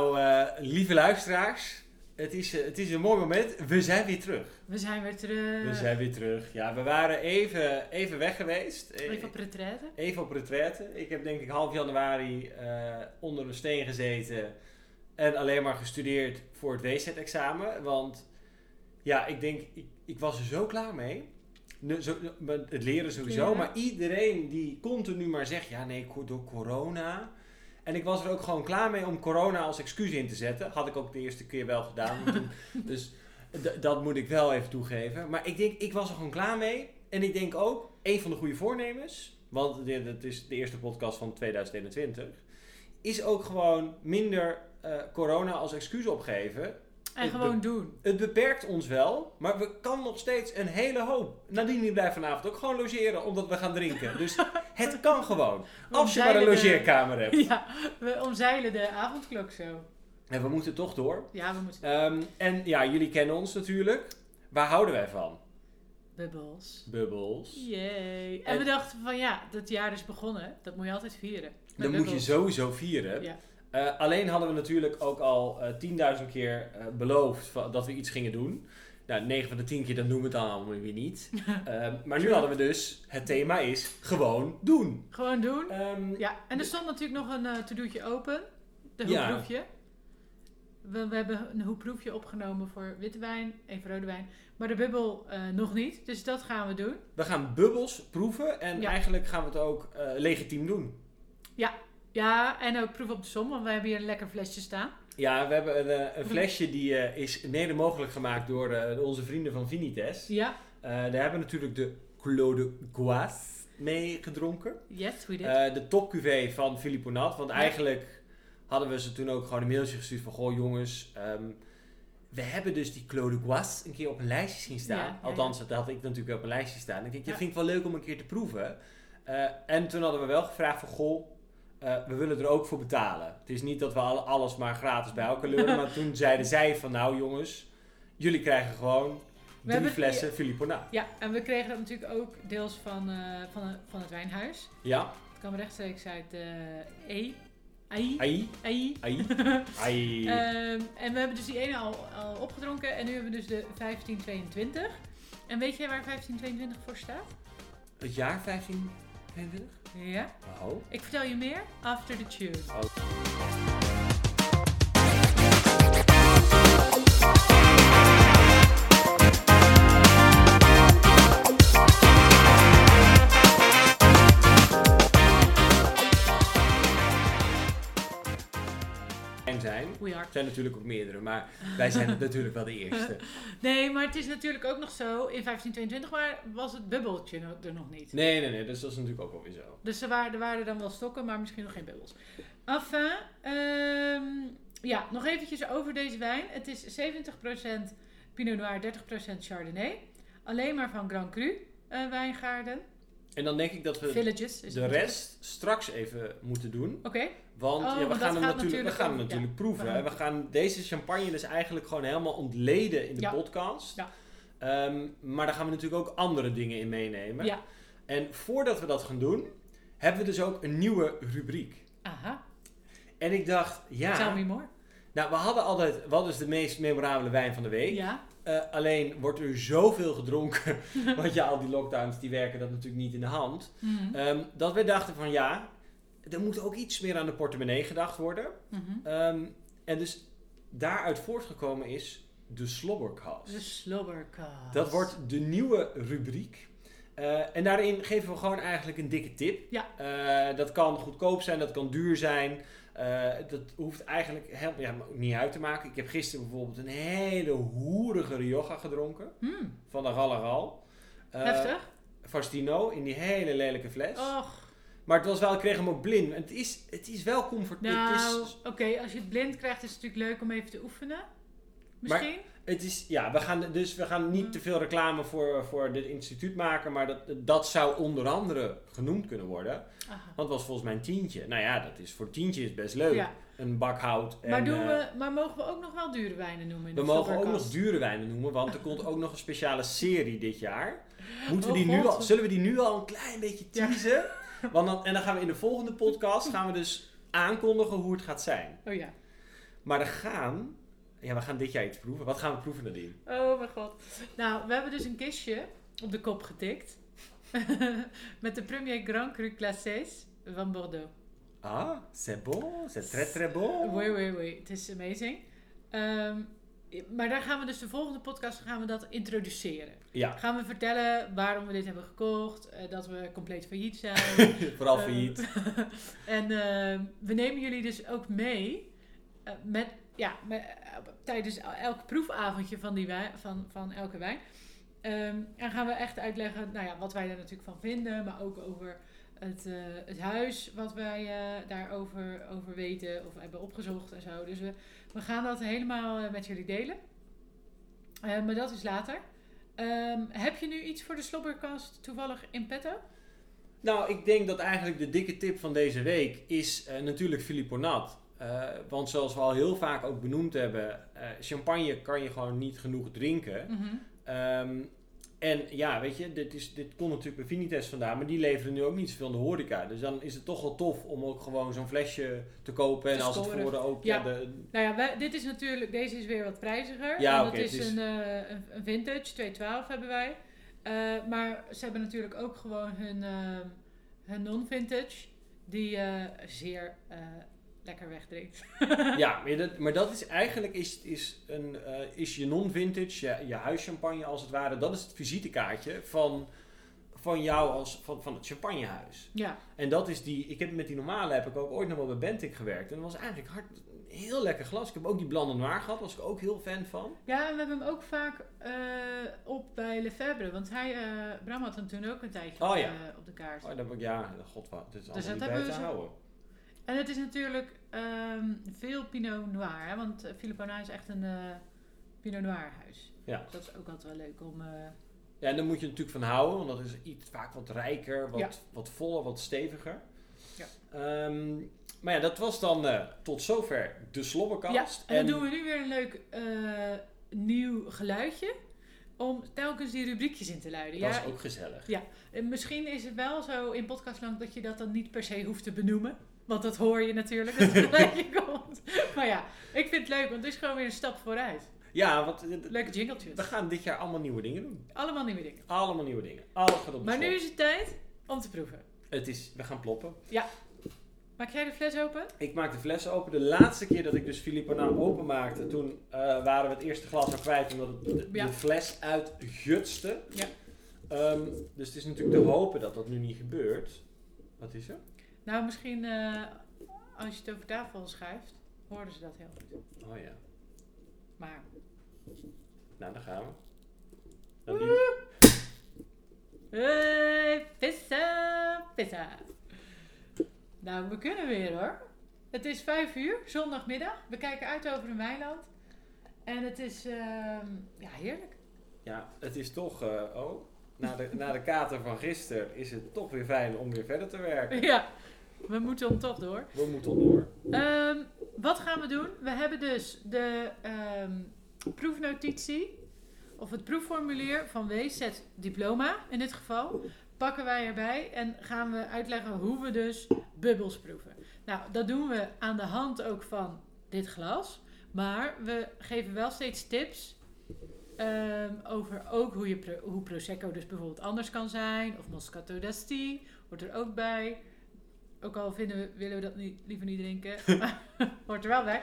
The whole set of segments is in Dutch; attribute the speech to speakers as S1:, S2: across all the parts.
S1: Nou, eh, lieve luisteraars, het is, eh, het is een mooi moment. We zijn weer terug.
S2: We zijn weer terug.
S1: We zijn weer terug. Ja, we waren even, even weg geweest. Eh,
S2: Even op retraite.
S1: Even op retraite. Ik heb denk ik half januari onder een steen gezeten en alleen maar gestudeerd voor het WZ-examen. Want ja, ik denk, ik, ik was er zo klaar mee. Zo, het leren sowieso,
S2: Ja.
S1: maar iedereen die continu maar zegt, ja nee, door corona. En ik was er ook gewoon klaar mee om corona als excuus in te zetten. Had ik ook de eerste keer wel gedaan. Dus dat moet ik wel even toegeven. Maar ik denk, ik was er gewoon klaar mee. En ik denk ook, een van de goede voornemens, want dit, dit is de eerste podcast van 2021, is ook gewoon minder eh, corona als excuus opgeven.
S2: En gewoon doen.
S1: Het beperkt ons wel, maar we kan nog steeds een hele hoop. Nadine blijft vanavond ook gewoon logeren omdat we gaan drinken. Dus het kan gewoon. Als je maar een logeerkamer hebt.
S2: Ja, we omzeilen de avondklok zo.
S1: En we moeten toch door.
S2: Ja, we moeten...
S1: Ehm, en ja, jullie kennen ons natuurlijk. Waar houden wij van?
S2: Bubbles.
S1: Bubbels.
S2: Yay. En,
S1: En-
S2: we dachten van ja, dat jaar is begonnen. Dat moet je altijd vieren.
S1: Dat moet je sowieso vieren.
S2: Ja.
S1: Eh, alleen hadden we natuurlijk ook al eh 10.000 keer eh, beloofd dat we iets gingen doen. Nou, 9 van de 10 keer dan doen we het dan allemaal weer niet. Maar nu hadden we dus, het thema is gewoon doen.
S2: Gewoon doen.
S1: Ehm,
S2: Ja, en er stond natuurlijk nog een to-doetje open. De
S1: Ja.
S2: hoeproefje. We, we hebben een hoeproefje opgenomen voor witte wijn, voor rode wijn. Maar de bubbel nog niet. Dus dat gaan we doen.
S1: We gaan bubbels proeven en
S2: Ja.
S1: eigenlijk gaan we het ook legitiem doen.
S2: Ja, en ook proef op de som, want we hebben hier een lekker flesje staan.
S1: Ja, we hebben een, eh, een flesje die eh, is mede mogelijk gemaakt door eh, onze vrienden van Vinites.
S2: Ja,
S1: daar hebben we natuurlijk de Clos de Goisse mee gedronken.
S2: yes, we did.
S1: De top QV van Philippe Nat. Want
S2: Ja.
S1: eigenlijk hadden we ze toen ook gewoon een mailtje gestuurd van... Goh jongens, ehm, we hebben dus die Clos de Goisse een keer op een lijstje zien staan.
S2: Ja, ja, ja.
S1: Althans, dat had ik natuurlijk op een lijstje staan. Ik denk, dat
S2: Ja.
S1: vind ik wel leuk om een keer te proeven. En toen hadden we wel gevraagd van... Goh, eh, we willen er ook voor betalen. Het is niet dat we alle- alles maar gratis bij elkaar leuren. maar toen zeiden zij van... Nou jongens, jullie krijgen gewoon drie
S2: hebben-
S1: flessen Philippe Nat.
S2: Ja, en we kregen dat natuurlijk ook deels van, eh, van, van het wijnhuis.
S1: Ja,
S2: Het kwam rechtstreeks uit de E. AI.
S1: ai,
S2: AI.
S1: ai, ai.
S2: Ehm, en we hebben dus die ene al, al opgedronken. En nu hebben we dus de 1522. En weet jij waar 1522 voor staat?
S1: Het jaar 1522?
S2: Ja.
S1: Oh.
S2: Ik vertel je meer after the tune.
S1: Er zijn natuurlijk ook meerdere, maar wij zijn natuurlijk wel de eerste.
S2: Nee, maar het is natuurlijk ook nog zo. In 1522 maar was het bubbeltje er nog niet.
S1: Nee, nee, nee, dus dat is natuurlijk ook wel weer zo.
S2: Dus er waren, er waren dan wel stokken, maar misschien nog geen bubbels. Enfin, ehm, ja, nog eventjes over deze wijn. Het is 70% Pinot Noir, 30% Chardonnay. Alleen maar van Grand Cru eh, wijngaarden.
S1: En dan denk ik dat we
S2: Villages
S1: de rest straks even moeten doen.
S2: Oké,
S1: Want
S2: Oh,
S1: ja, we gaan hem natuurlijk, we gaan hem natuurlijk
S2: ja.
S1: proeven.
S2: We gaan-
S1: We gaan deze champagne dus eigenlijk gewoon helemaal ontleden in de
S2: Ja.
S1: podcast.
S2: Ja.
S1: Ehm, maar daar gaan we natuurlijk ook andere dingen in meenemen.
S2: ja.
S1: En voordat we dat gaan doen, hebben we dus ook een nieuwe rubriek.
S2: Aha,
S1: En ik dacht, ja...
S2: tell me more.
S1: Nou, we hadden altijd, wat is de meest memorabele wijn van de week?
S2: Ja,
S1: Eh, alleen wordt er zoveel gedronken, want ja, al die lockdowns die werken dat natuurlijk niet in de hand.
S2: Mhm.
S1: Ehm, dat we dachten van ja, er moet ook iets meer aan de portemonnee gedacht worden.
S2: Mhm.
S1: Ehm, en dus daaruit voortgekomen is de slobbercast.
S2: De slobbercast.
S1: Dat wordt de nieuwe rubriek. Eh, en daarin geven we gewoon eigenlijk een dikke tip.
S2: Ja.
S1: Eh, dat kan goedkoop zijn, dat kan duur zijn. Eh, dat hoeft eigenlijk helemaal ja, niet uit te maken. Ik heb gisteren bijvoorbeeld een hele hoerige Rioja gedronken.
S2: Hmm,
S1: Van de Gallegal. Eh,
S2: heftig.
S1: Fastino in die hele lelijke fles.
S2: Och,
S1: Maar het was wel, ik kreeg hem ook blind. En Het is, het is wel comfortabel.
S2: nou, oké, als je het blind krijgt is het natuurlijk leuk om even te oefenen. Misschien?
S1: Het is, ja, we gaan, dus we gaan niet te veel reclame voor, voor dit instituut maken. Maar dat, dat zou onder andere genoemd kunnen worden.
S2: Aha.
S1: Want het was volgens mij een tientje. Nou ja, dat is, voor tientje is best leuk.
S2: Ja.
S1: Een bak hout. En,
S2: Maar, doen
S1: eh,
S2: we, maar mogen we ook nog wel dure wijnen noemen in
S1: we
S2: de
S1: mogen ook nog dure wijnen noemen. Want er komt ook nog een speciale serie dit jaar. Moeten we
S2: Oh,
S1: die nu al, zullen we die nu al een klein beetje
S2: Ja.
S1: teasen? Want dan, en dan gaan we in de volgende podcast gaan we dus aankondigen hoe het gaat zijn.
S2: Oh ja.
S1: Maar er gaan... Ja, we gaan dit jaar iets proeven. Wat gaan we proeven, Nadine?
S2: Oh mijn god. Nou, we hebben dus een kistje op de kop getikt. Met de Premier Grand Cru Classés van Bordeaux.
S1: Ah, c'est bon. C'est très très bon.
S2: Wait, wait, wait. Het is amazing. Ehm, maar daar gaan we dus de volgende podcast gaan we dat introduceren.
S1: Ja,
S2: Gaan we vertellen waarom we dit hebben gekocht. eh, dat we compleet failliet zijn.
S1: vooral
S2: Eh,
S1: failliet.
S2: en ehm, we nemen jullie dus ook mee eh, met, ja, eh, tijdens elk proefavondje van, die wijn, van, van elke wijn. Ehm, en gaan we echt uitleggen nou ja, wat wij er natuurlijk van vinden, maar ook over het, eh, het huis, wat wij eh, daarover over weten of hebben opgezocht en zo. Dus we, we gaan dat helemaal met jullie delen. Eh, maar dat is later. Ehm, heb je nu iets voor de slobberkast toevallig in petto?
S1: Nou, ik denk dat eigenlijk de dikke tip van deze week is natuurlijk Philippe Nat. Eh, want zoals we al heel vaak ook benoemd hebben, eh, champagne kan je gewoon niet genoeg drinken.
S2: Mhm.
S1: Ehm, en ja, weet je, dit, is, dit komt natuurlijk bij Vinites vandaan, maar die leveren nu ook niet zoveel in de horeca. Dus dan is het toch wel tof om ook gewoon zo'n flesje te kopen. En als het voor de ook...
S2: Ja.
S1: Ja. de,
S2: Nou ja, wij- dit is natuurlijk, deze is weer wat prijziger.
S1: Ja,
S2: En
S1: oké,
S2: dat is,
S1: het is-
S2: Een, eh, een, een vintage, 212 hebben wij. Maar ze hebben natuurlijk ook gewoon hun, hun non-vintage, die zeer lekker wegdrinkt.
S1: ja, maar dat, maar dat is eigenlijk is, is, een, eh, is je non-vintage, je, je huischampagne als het ware. Dat is het visitekaartje van, van jou als van, van het champagnehuis.
S2: Ja,
S1: En dat is die, ik heb met die normale heb ik ook ooit nog wel bij Bentic gewerkt. En dat was eigenlijk hard, heel lekker glas. Ik heb ook die Blanc de Noir gehad, was ik ook heel fan van.
S2: ja en we hebben hem ook vaak eh, op bij Lefebvre, want hij, eh Bram had hem toen ook een tijdje
S1: Oh
S2: op,
S1: ja.
S2: op de kaart.
S1: Oh, dat heb ik, ja, god, wat, dit is allemaal
S2: dat
S1: niet bij te houden.
S2: En het is natuurlijk ehm, veel Pinot Noir, hè? want uh, Philippe Bonnet is echt een eh, Pinot Noir huis.
S1: Ja.
S2: Dus dat is ook altijd wel leuk om... eh,
S1: Ja, en daar moet je natuurlijk van houden, want dat is iets vaak wat rijker, wat,
S2: Ja.
S1: wat voller, wat steviger.
S2: Ja.
S1: Ehm, maar ja, dat was dan eh, tot zover de
S2: Ja,
S1: slobberkast.
S2: en dan doen we nu weer een leuk eh, nieuw geluidje. Om telkens die rubriekjes in te luiden.
S1: dat
S2: Ja,
S1: is ook gezellig.
S2: en misschien is het wel zo in podcastland dat je dat dan niet per se hoeft te benoemen. Want dat hoor je natuurlijk dat het geluidje komt. Maar ja, ik vind het leuk, want het is gewoon weer een stap vooruit.
S1: Ja, want eh,
S2: Leuke jingletjes.
S1: we gaan dit jaar allemaal nieuwe dingen doen.
S2: Allemaal nieuwe dingen.
S1: Allemaal nieuwe dingen. Alles gaat op
S2: Maar nu is het tijd om te proeven.
S1: Het is, we gaan ploppen.
S2: Maak jij de fles open?
S1: Ik maak de fles open. De laatste keer dat ik dus Philippe nou openmaakte, toen eh, waren we het eerste glas al kwijt omdat het de,
S2: Ja.
S1: de fles uitgutste.
S2: Ja.
S1: Ehm, dus het is natuurlijk te hopen dat dat nu niet gebeurt. Wat is er?
S2: Nou, misschien eh, als je het over tafel schuift, hoorden ze dat heel goed.
S1: Oh ja.
S2: Maar
S1: Nou, daar gaan we. Nou, die-
S2: Hey, pizza, pizza. Nou, we kunnen weer hoor. Het is vijf uur, zondagmiddag. We kijken uit over een weiland. En het is, ehm, ja, heerlijk.
S1: Ja, het is toch, eh, oh, na de, na de kater van gisteren is het toch weer fijn om weer verder te werken.
S2: Ja, we moeten hem toch door.
S1: We moeten door.
S2: Ehm, wat gaan we doen? We hebben dus de ehm, proefnotitie, of het proefformulier van WZ Diploma in dit geval, pakken wij erbij en gaan we uitleggen hoe we dus bubbels proeven. Nou, dat doen we aan de hand ook van dit glas, maar we geven wel steeds tips ehm, over ook hoe, je hoe Prosecco dus bijvoorbeeld anders kan zijn, of Moscato d'Asti hoort er ook bij. Ook al vinden we, willen we dat niet, liever niet drinken, maar hoort er wel bij.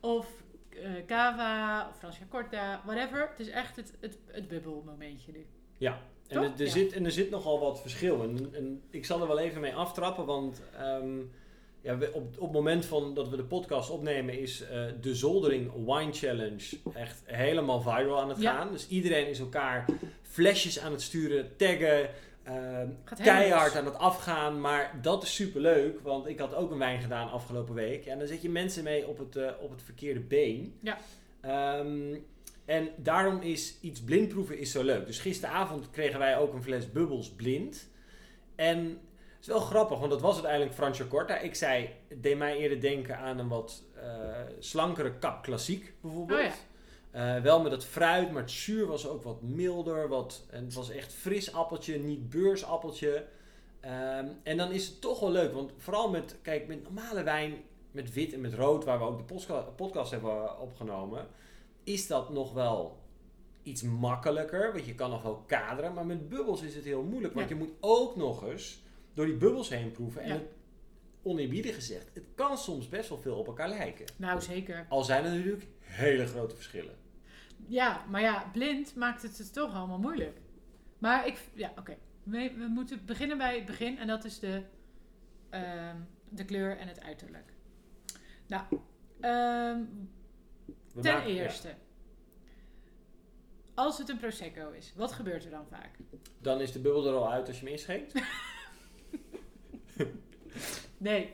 S2: Of eh, cava, of Francia Corta, whatever. Het is echt het, het, het bubbelmomentje nu.
S1: Ja, en er, er
S2: Ja.
S1: zit, en er zit nogal wat verschil. En, en ik zal er wel even mee aftrappen, want ehm, ja, we- op, op het moment van dat we de podcast opnemen is eh, de Zoldering Wine Challenge echt helemaal viral aan het
S2: Ja.
S1: gaan. Dus iedereen is elkaar flesjes aan het sturen, taggen, keihard
S2: los.
S1: aan het afgaan. Maar dat is super leuk, want ik had ook een wijn gedaan afgelopen week. En dan zet je mensen mee op het, eh, op het verkeerde been.
S2: Ja.
S1: Ehm, en daarom is iets blindproeven is zo leuk. Dus gisteravond kregen wij ook een fles bubbels blind. En het is wel grappig, want dat was uiteindelijk Francia Corta. Ik zei, het deed mij eerder denken aan een wat eh, slankere kap klassiek bijvoorbeeld.
S2: Oh ja.
S1: Eh, wel met het fruit, maar het zuur was ook wat milder. Wat, en het was echt fris appeltje, niet beursappeltje. Ehm, en dan is het toch wel leuk, want vooral met, kijk, met normale wijn met wit en met rood, waar we ook de podcast hebben opgenomen, is dat nog wel iets makkelijker. Want je kan nog wel kaderen. Maar met bubbels is het heel moeilijk. Want
S2: Ja.
S1: je moet ook nog eens door die bubbels heen proeven. En
S2: Ja.
S1: het, oneerbiedig gezegd, het kan soms best wel veel op elkaar lijken.
S2: Nou, zeker.
S1: Al zijn er natuurlijk hele grote verschillen.
S2: Ja, maar ja, blind maakt het het toch allemaal moeilijk. Maar ik, ja, oké. We, we moeten beginnen bij het begin en dat is de, ehm, de kleur en het uiterlijk. Nou, ehm,
S1: We
S2: ten
S1: maken- ja.
S2: eerste. Als het een Prosecco is, wat gebeurt er dan vaak?
S1: Dan is de bubbel er al uit als je hem inschenkt.
S2: Nee,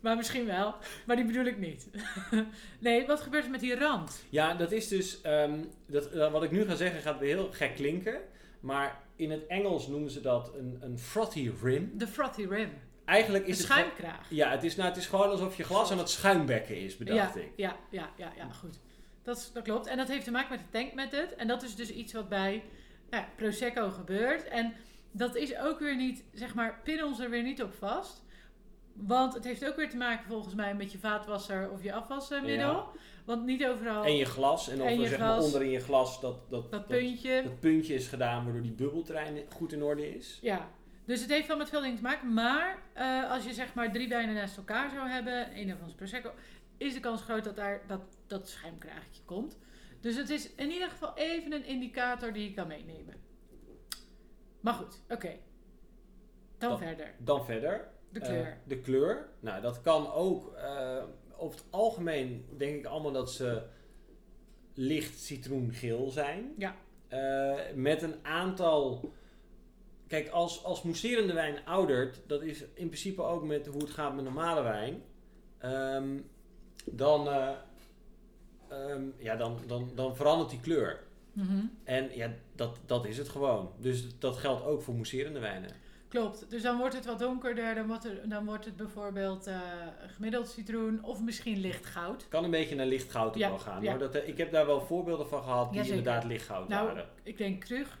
S2: maar misschien wel. Maar die bedoel ik niet. nee, wat gebeurt er met die rand?
S1: Ja, dat is dus. ehm, dat, eh, wat ik nu ga zeggen gaat weer heel gek klinken. Maar in het Engels noemen ze dat een, een frothy rim.
S2: De frothy rim.
S1: Eigenlijk is het. gewoon-
S2: schuimkraag.
S1: Ja, het is, nou, het is gewoon alsof je glas aan het schuimbekken is, bedacht
S2: ja,
S1: ik.
S2: Ja, ja, ja, ja, goed. Dat, dat klopt. En dat heeft te maken met de tank method. En dat is dus iets wat bij nou, ja, Prosecco gebeurt. En dat is ook weer niet, zeg maar, pin ons er weer niet op vast. Want het heeft ook weer te maken volgens mij met je vaatwasser of je afwasmiddel.
S1: Ja.
S2: Want niet overal
S1: En je glas. En of
S2: En
S1: er zeg maar onder in je glas dat, dat,
S2: dat puntje.
S1: dat puntje is gedaan waardoor die bubbeltrein goed in orde is.
S2: Ja, dus het heeft wel met veel dingen te maken. Maar eh, als je zeg maar drie wijnen naast elkaar zou hebben, één daarvan is Prosecco, is de kans groot dat daar dat, dat schuimkraagje komt. Dus het is in ieder geval even een indicator die je kan meenemen. Maar goed, oké. Dan
S1: Dan-
S2: verder.
S1: Dan verder.
S2: De
S1: eh,
S2: kleur.
S1: de kleur. Nou, dat kan ook. eh, over het algemeen denk ik allemaal dat ze licht citroengeel zijn.
S2: Ja.
S1: Eh, met een aantal. Kijk, als, als mousserende wijn oudert, dat is in principe ook met hoe het gaat met normale wijn. Ehm, dan, eh, ehm, ja, dan, dan, dan verandert die kleur.
S2: Mhm.
S1: En ja, dat, dat is het gewoon. Dus dat geldt ook voor mousserende wijnen.
S2: Klopt. Dus dan wordt het wat donkerder. Dan wordt, er, dan wordt het bijvoorbeeld eh, gemiddeld citroen of misschien licht goud.
S1: Kan een beetje naar lichtgoud ook
S2: Ja,
S1: wel gaan.
S2: ja.
S1: Hoor. Dat, eh, ik heb daar wel voorbeelden van gehad die
S2: Jazeker.
S1: inderdaad lichtgoud
S2: Nou,
S1: waren.
S2: Ik denk terug,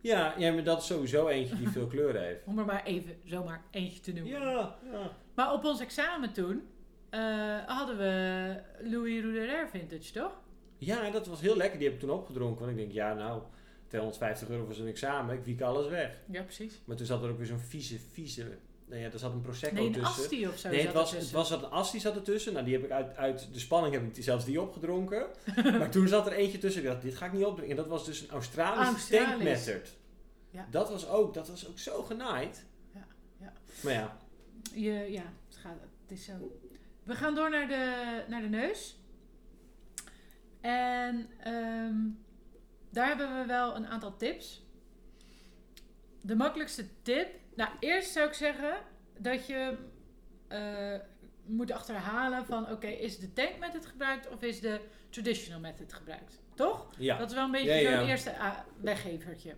S1: Ja, ja, maar dat is sowieso eentje die veel kleuren heeft.
S2: om er maar even zomaar eentje te noemen.
S1: Ja, ja.
S2: Maar op ons examen toen eh, hadden we Louis Roederer vintage, toch?
S1: ja, dat was heel lekker. Die heb ik toen opgedronken. Want ik denk, ja nou, 250 euro voor zo'n examen. Ik wiek alles weg.
S2: Ja, precies.
S1: Maar toen zat er ook weer zo'n vieze, vieze... Nou ja, er zat een Prosecco
S2: Nee, een
S1: tussen.
S2: Asti of zo
S1: Nee, het was, het was een Asti zat ertussen. Nou, die heb ik uit, uit de spanning heb ik die, zelfs die opgedronken. maar toen zat er eentje tussen. Ik dacht, dit ga ik niet opdrinken. En dat was dus een Australische
S2: Australisch.
S1: tank method.
S2: Ja.
S1: Dat was ook, dat was ook zo genaaid.
S2: Ja, ja.
S1: Maar ja,
S2: Je, ja, het, gaat, het is zo. We gaan door naar de, naar de neus. En ehm, daar hebben we wel een aantal tips. De makkelijkste tip. Nou, eerst zou ik zeggen dat je eh, moet achterhalen van... Oké, is de tank method gebruikt of is de traditional method gebruikt? Toch?
S1: ja.
S2: Dat is wel een beetje
S1: Ja, ja.
S2: zo'n eerste ah, weggevertje.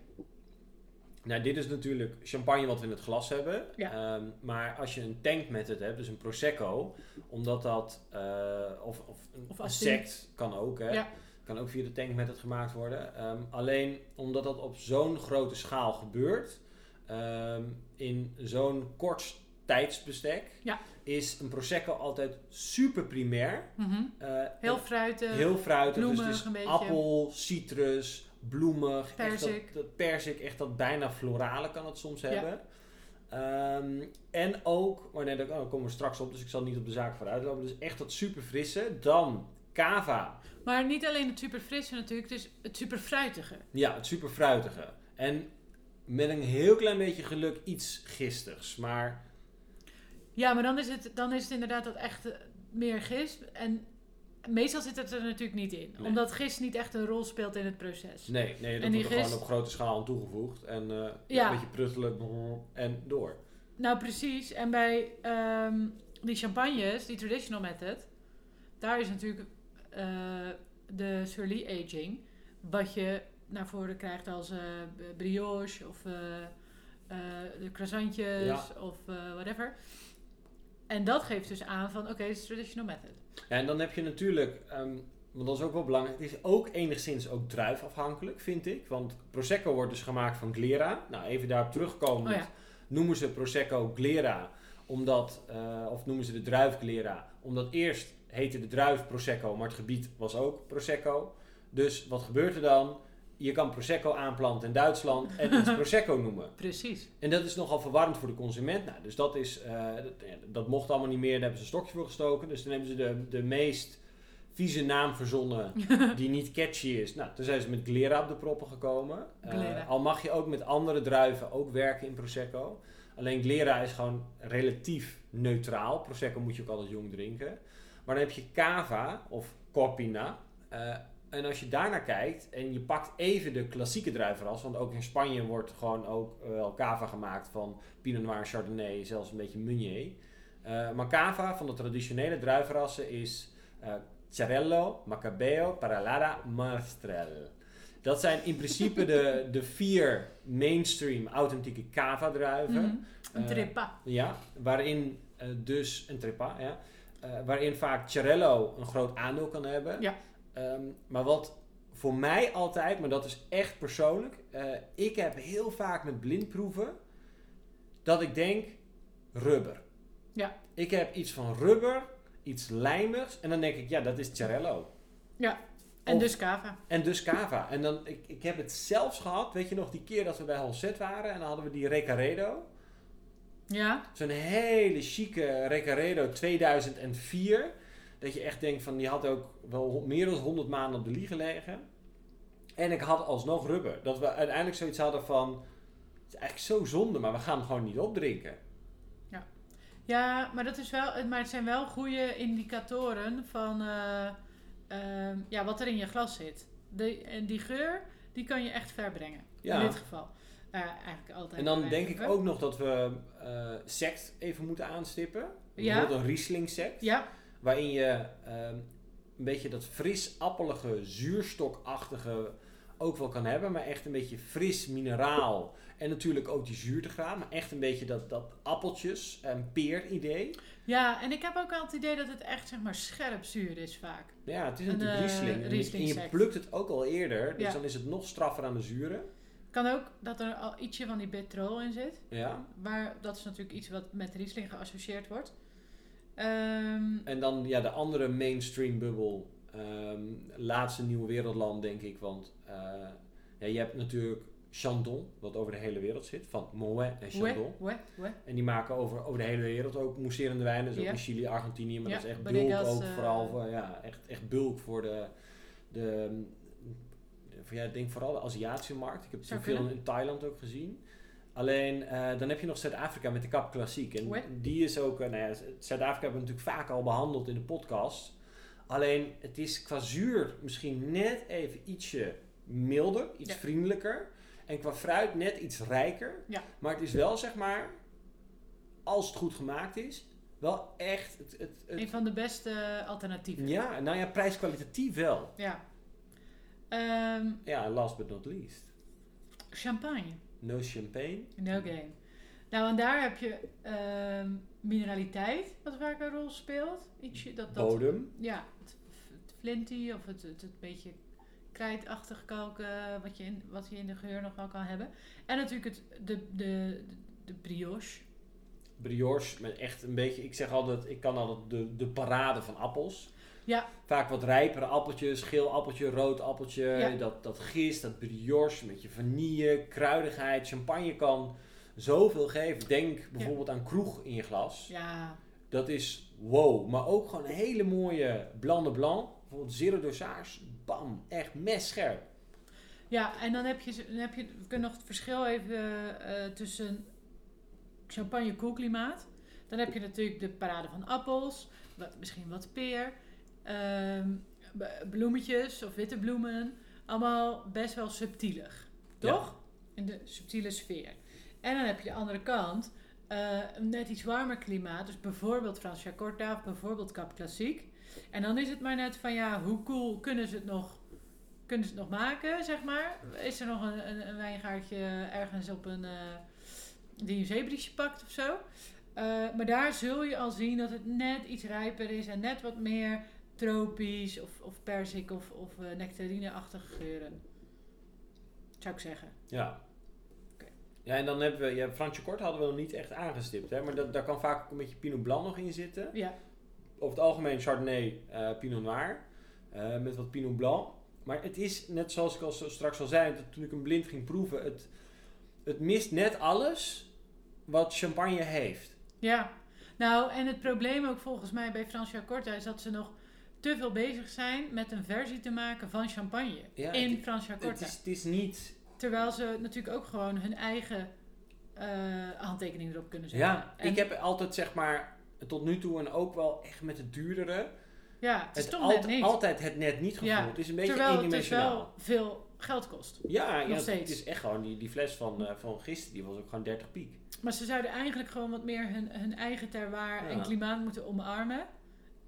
S1: Nou, dit is natuurlijk champagne wat we in het glas hebben.
S2: Ja.
S1: Ehm, maar als je een tank method hebt, dus een prosecco, omdat dat eh, of, of een
S2: Of
S1: sect kan ook, hè?
S2: Ja.
S1: Kan ook via de tank method gemaakt worden. Ehm, alleen omdat dat op zo'n grote schaal gebeurt, ehm, in zo'n kort tijdsbestek,
S2: Ja.
S1: is een prosecco altijd super primair.
S2: Mhm.
S1: Eh,
S2: Heel fruitig.
S1: heel fruitig. Dus
S2: bloemig
S1: het appel, citrus, bloemig. echt
S2: Perzik.
S1: dat, dat persik, echt dat bijna florale kan het soms
S2: Ja.
S1: hebben. Ehm, en ook, maar nee, daar daar komen we straks op, dus ik zal niet op de zaak vooruit lopen. Dus echt dat super frisse. Dan cava.
S2: Maar niet alleen het super frisse natuurlijk, het is het super fruitige.
S1: Ja, het super fruitige. En met een heel klein beetje geluk iets gistigs. Maar
S2: Ja, maar dan is het, dan is het inderdaad dat echt meer gist. En meestal zit het er natuurlijk niet in.
S1: Nee.
S2: Omdat gist niet echt een rol speelt in het proces.
S1: nee, nee dat
S2: En
S1: wordt er gewoon
S2: gist-
S1: op grote schaal aan toegevoegd. En eh,
S2: Ja.
S1: een beetje pruttelen en door.
S2: Nou, precies. En bij ehm, die champagnes, die traditional method, daar is natuurlijk eh, de surly aging, wat je naar voren krijgt als eh, brioche of eh, de croissantjes
S1: Ja.
S2: of whatever. En dat geeft dus aan van, oké, het is traditional method.
S1: Ja, en dan heb je natuurlijk, ehm, want dat is ook wel belangrijk, het is ook enigszins ook druifafhankelijk, vind ik. Want Prosecco wordt dus gemaakt van Glera. Nou, even daarop terugkomen.
S2: Oh ja.
S1: Noemen ze Prosecco Glera, omdat, of noemen ze de druif Glera, omdat eerst heette de druif Prosecco, maar het gebied was ook Prosecco. Dus wat gebeurt er dan? Je kan Prosecco aanplanten in Duitsland en iets Prosecco noemen.
S2: Precies.
S1: En dat is nogal verwarrend voor de consument. Nou, dus dat, is, eh, dat, mocht allemaal niet meer. Daar hebben ze een stokje voor gestoken. Dus dan hebben ze de, de meest vieze naam verzonnen die niet catchy is. Nou, toen zijn ze met Glera op de proppen gekomen. Eh, al mag je ook met andere druiven ook werken in Prosecco. Alleen Glera is gewoon relatief neutraal. Prosecco moet je ook altijd jong drinken. Maar dan heb je Cava of Corpina. Eh, en als je daarnaar kijkt en je pakt even de klassieke druivenras, want ook in Spanje wordt gewoon ook eh, wel cava gemaakt van Pinot Noir, Chardonnay, zelfs een beetje Meunier. Eh, maar cava van de traditionele druivenrassen is eh Chiarello, Macabeo, Paralada, Mastrel. Dat zijn in principe de, de vier mainstream authentieke cava druiven.
S2: Mhm. Een trepa.
S1: Ja, waarin dus een trepa, ja, eh, waarin vaak Chiarello een groot aandeel kan hebben.
S2: Ja.
S1: Ehm, maar wat voor mij altijd, maar dat is echt persoonlijk, eh, ik heb heel vaak met blindproeven dat ik denk rubber.
S2: Ja.
S1: Ik heb iets van rubber, iets lijmigs en dan denk ik, ja, dat is Chiarello.
S2: En
S1: Of-
S2: dus cava.
S1: En dus cava. En dan, ik, ik heb het zelfs gehad, weet je nog, die keer dat we bij Holset waren en dan hadden we die Recaredo.
S2: Ja.
S1: Zo'n hele chique Recaredo 2004. Dat je echt denkt van, die had ook wel meer dan 100 maanden op de lieg gelegen. En ik had alsnog rubber. Dat we uiteindelijk zoiets hadden van, het is eigenlijk zo zonde, maar we gaan hem gewoon niet opdrinken.
S2: Ja, maar, dat is wel, maar het zijn wel goede indicatoren van eh, ehm, ja, wat er in je glas zit. De, en die geur, die kan je echt verbrengen.
S1: Ja.
S2: In dit geval. Eigenlijk altijd.
S1: En dan denk ik ook nog dat we eh sect even moeten aanstippen.
S2: Ja.
S1: Bijvoorbeeld een Riesling sect.
S2: Ja,
S1: Waarin je ehm, een beetje dat fris appelige, zuurstokachtige ook wel kan hebben. Maar echt een beetje fris mineraal. En natuurlijk ook die zuurtegraad. Maar echt een beetje dat, dat appeltjes en peer idee.
S2: ja, en ik heb ook al het idee dat het echt zeg maar scherp zuur is vaak.
S1: Ja, het is
S2: Een,
S1: natuurlijk
S2: eh,
S1: Riesling. En, je plukt het ook al eerder. Dus
S2: Ja.
S1: dan is het nog straffer aan de zuren.
S2: Kan ook dat er al ietsje van die petrol in zit.
S1: Ja.
S2: Maar dat is natuurlijk iets wat met Riesling geassocieerd wordt. Ehm,
S1: En dan ja, de andere mainstream bubbel. ehm, laatste nieuwe wereldland, denk ik. Want eh, ja, je hebt natuurlijk Chandon, wat over de hele wereld zit. Van Moet en Chandon. En die maken over, over de hele wereld ook mousserende wijnen. Dus ook in Chili, Argentinië. Maar
S2: Ja,
S1: dat is echt bulk ook
S2: eh,
S1: vooral. Voor, ja, echt, echt bulk voor de... de ja, ik denk vooral de Aziatische markt. Ik heb
S2: Zou
S1: te veel
S2: kunnen.
S1: in Thailand ook gezien. Alleen, eh, dan heb je nog Zuid-Afrika met de Kap Klassiek. En die is ook... eh, nou ja, Zuid-Afrika hebben we natuurlijk vaak al behandeld in de podcast. Alleen, het is qua zuur misschien net even ietsje milder. Iets
S2: Ja.
S1: vriendelijker. En qua fruit net iets rijker.
S2: Ja.
S1: Maar het is wel, zeg maar... Als het goed gemaakt is... Wel echt... Het, het, het-
S2: Een van de beste alternatieven.
S1: ja, nou ja, prijskwalitatief wel.
S2: Ja. Ehm,
S1: Ja, last but not least.
S2: champagne.
S1: No champagne.
S2: No game. Nou, en daar heb je ehm, mineraliteit, wat vaak een rol speelt. Ietsje dat, dat
S1: Bodem.
S2: ja, het, het flinty of het, het, het beetje krijtachtig kalken wat je, in, wat je in de geur nog wel kan hebben. En natuurlijk het, de, de, de brioche.
S1: Brioche met echt een beetje... Ik zeg altijd... Ik kan altijd de, de parade van appels.
S2: Ja.
S1: Vaak wat rijpere appeltjes. Geel appeltje, rood appeltje.
S2: Ja.
S1: Dat, dat gist, dat brioche met je vanille, kruidigheid. Champagne kan zoveel geven. Denk bijvoorbeeld aan kroeg in je glas.
S2: Ja,
S1: Dat is wow. Maar ook gewoon een hele mooie blanc de blanc. Bijvoorbeeld zero dosage. Bam. Echt messcherp.
S2: ja en dan heb je, dan heb je we kunnen nog het verschil even eh, tussen champagne koelklimaat. Dan heb je natuurlijk de parade van appels, wat, misschien wat peer, ehm, bloemetjes of witte bloemen. Allemaal best wel subtielig, toch? In de subtiele sfeer. En dan heb je de andere kant, eh, een net iets warmer klimaat. Dus bijvoorbeeld Francia Corta of bijvoorbeeld Cap Classique. En dan is het maar net van ja, hoe cool kunnen ze het nog, kunnen ze het nog maken, zeg maar? Is er nog een, een, een wijngaardje ergens op een, eh, die een zeebriesje pakt of zo? Eh, maar daar zul je al zien dat het net iets rijper is en net wat meer tropisch of, of persik of, of eh, nectarine-achtige geuren. Zou ik zeggen.
S1: Ja. Ja, en dan hebben we, ja, Fransje Kort hadden we nog niet echt aangestipt, hè, maar dat, daar kan vaak ook een beetje Pinot Blanc nog in zitten.
S2: Ja.
S1: Over het algemeen Chardonnay, eh, Pinot Noir, eh, met wat Pinot Blanc. Maar het is, net zoals ik al zo- straks al zei, dat toen ik hem blind ging proeven, het, het mist net alles wat champagne heeft.
S2: Ja, nou en het probleem ook volgens mij bij Corta is dat ze nog te veel bezig zijn met een versie te maken van champagne
S1: Ja,
S2: in
S1: het-
S2: Francia
S1: Het is, het is niet...
S2: Terwijl ze natuurlijk ook gewoon hun eigen handtekening erop kunnen zetten.
S1: Ja,
S2: En-
S1: ik heb altijd zeg maar tot nu toe en ook wel echt met het duurdere,
S2: ja, het is
S1: het
S2: toch
S1: alt-
S2: net niet.
S1: altijd het net niet gevoel.
S2: Ja,
S1: Het is een beetje
S2: Terwijl het dus
S1: eendimensionaal.
S2: wel veel geld kost.
S1: Ja, ja het, is echt gewoon, die, die fles van, eh, van gisteren, die was ook gewoon 30 piek.
S2: Maar ze zouden eigenlijk gewoon wat meer hun, hun eigen
S1: Ja.
S2: en klimaat moeten omarmen.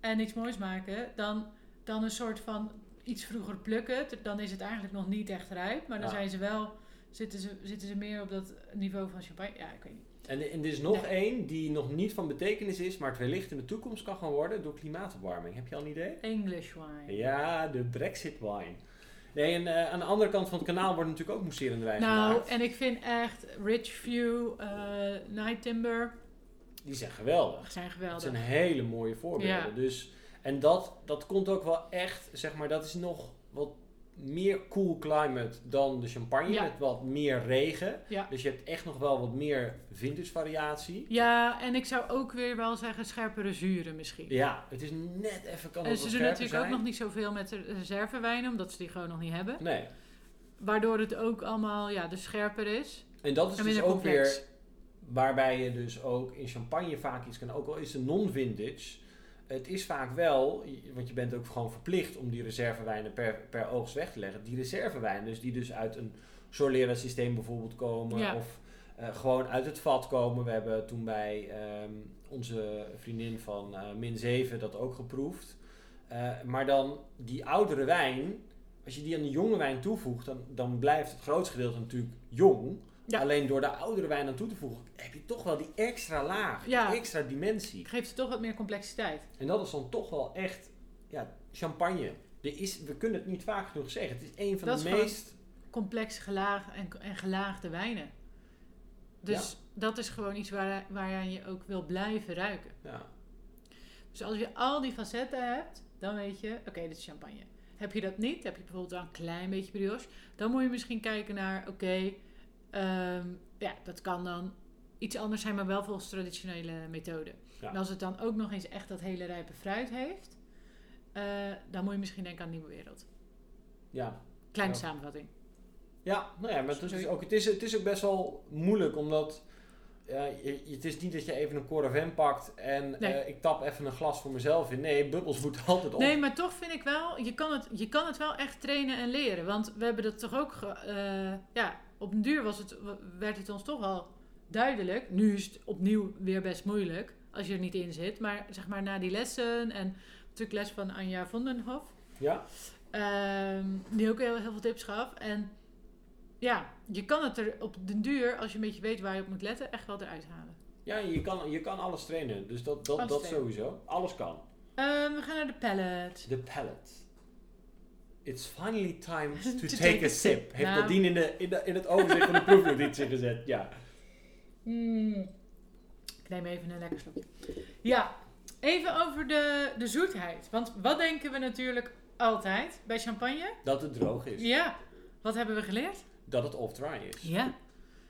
S2: En iets moois maken. Dan, dan een soort van iets vroeger plukken. Dan is het eigenlijk nog niet echt rijp. Maar dan
S1: Ja.
S2: zijn ze wel, zitten ze, zitten ze meer op dat niveau van champagne. Ja, ik weet niet.
S1: En, en er is nog
S2: Nee.
S1: één die nog niet van betekenis is, maar het wellicht in de toekomst kan gaan worden door klimaatopwarming. Heb je al een idee?
S2: English wine.
S1: Ja, de Brexit wine. Nee, en eh, aan de andere kant van het kanaal wordt natuurlijk ook mousserende wijn
S2: Nou,
S1: gemaakt.
S2: en ik vind echt Ridgeview, eh Night Timber
S1: Die zijn geweldig.
S2: zijn
S1: Dat
S2: geweldig.
S1: zijn hele mooie voorbeelden.
S2: Ja.
S1: Dus, en dat, dat komt ook wel echt, zeg maar, dat is nog wat meer cool climate dan de champagne.
S2: Ja.
S1: Met wat meer regen.
S2: Ja.
S1: Dus je hebt echt nog wel wat meer vintage variatie.
S2: Ja, en ik zou ook weer wel zeggen scherpere zuren misschien.
S1: Ja, het is net even kan
S2: en ze doen natuurlijk ook nog niet zoveel met de reservewijnen, omdat ze die gewoon nog niet hebben.
S1: Nee.
S2: Waardoor het ook allemaal ja, dus scherper is.
S1: En dat is
S2: En
S1: dus ook
S2: complex.
S1: weer waarbij je dus ook in champagne vaak iets kan, ook al is het non-vintage. Het is vaak wel, want je bent ook gewoon verplicht om die reservewijnen per, per oogst weg te leggen. Die reservewijnen, dus die dus uit een Solera systeem bijvoorbeeld komen
S2: Ja.
S1: of eh, gewoon uit het vat komen. We hebben toen bij ehm, onze vriendin van eh, min 7 dat ook geproefd. Eh, maar dan die oudere wijn, als je die aan de jonge wijn toevoegt, dan, dan blijft het grootste gedeelte natuurlijk jong.
S2: Ja.
S1: Alleen door de oudere wijn aan toe te voegen, heb je toch wel die extra laag,
S2: Ja.
S1: die extra dimensie.
S2: Het geeft toch wat meer complexiteit.
S1: En dat is dan toch wel echt ja, champagne. Er is, we kunnen het niet vaak genoeg zeggen. Het is een van
S2: Dat
S1: de meest...
S2: Complex gelaag en, en gelaagde wijnen. Dus dat is gewoon iets waar, waaraan je ook wil blijven ruiken.
S1: Ja,
S2: Dus als je al die facetten hebt, dan weet je, oké, dit is champagne. Heb je dat niet, heb je bijvoorbeeld wel een klein beetje brioche, dan moet je misschien kijken naar, oké, ehm, ja, dat kan dan iets anders zijn, maar wel volgens traditionele methode.
S1: Ja.
S2: En als het dan ook nog eens echt dat hele rijpe fruit heeft, eh, dan moet je misschien denken aan Nieuwe Wereld.
S1: ja.
S2: Kleine
S1: Ja.
S2: samenvatting.
S1: Ja, nou ja, maar het is, ook, het, is, het is ook best wel moeilijk, omdat ja, je, het is niet dat je even een Coravin pakt en
S2: Nee.
S1: eh, ik tap even een glas voor mezelf in. Nee, bubbels moeten altijd op.
S2: Nee, maar toch vind ik wel, je kan, het, je kan het wel echt trainen en leren. Want we hebben dat toch ook, ge- eh, ja, op een duur was het, werd het ons toch wel duidelijk. Nu is het opnieuw weer best moeilijk, als je er niet in zit. Maar zeg maar na die lessen en natuurlijk les van Anja Vondenhof,
S1: Ja?
S2: ehm, die ook heel, heel veel tips gaf. En ja, je kan het er op den duur, als je een beetje weet waar je op moet letten, echt wel eruit halen.
S1: Ja, je kan, je kan alles trainen. Dus dat, dat,
S2: Alles
S1: dat
S2: trainen.
S1: sowieso. Alles kan.
S2: Ehm, we gaan naar de palette.
S1: De palate. It's finally time to,
S2: To
S1: take,
S2: take
S1: a sip.
S2: sip.
S1: Heeft
S2: Nou.
S1: Nadine in, de, in, de, in het overzicht van de proefnotitie gezet. Ja.
S2: Mm. Ik neem even een lekker slokje. Ja, even over de, de zoetheid. Want wat denken we natuurlijk altijd bij champagne?
S1: Dat het droog is.
S2: Ja, wat hebben we geleerd?
S1: Dat het off-dry is.
S2: Ja.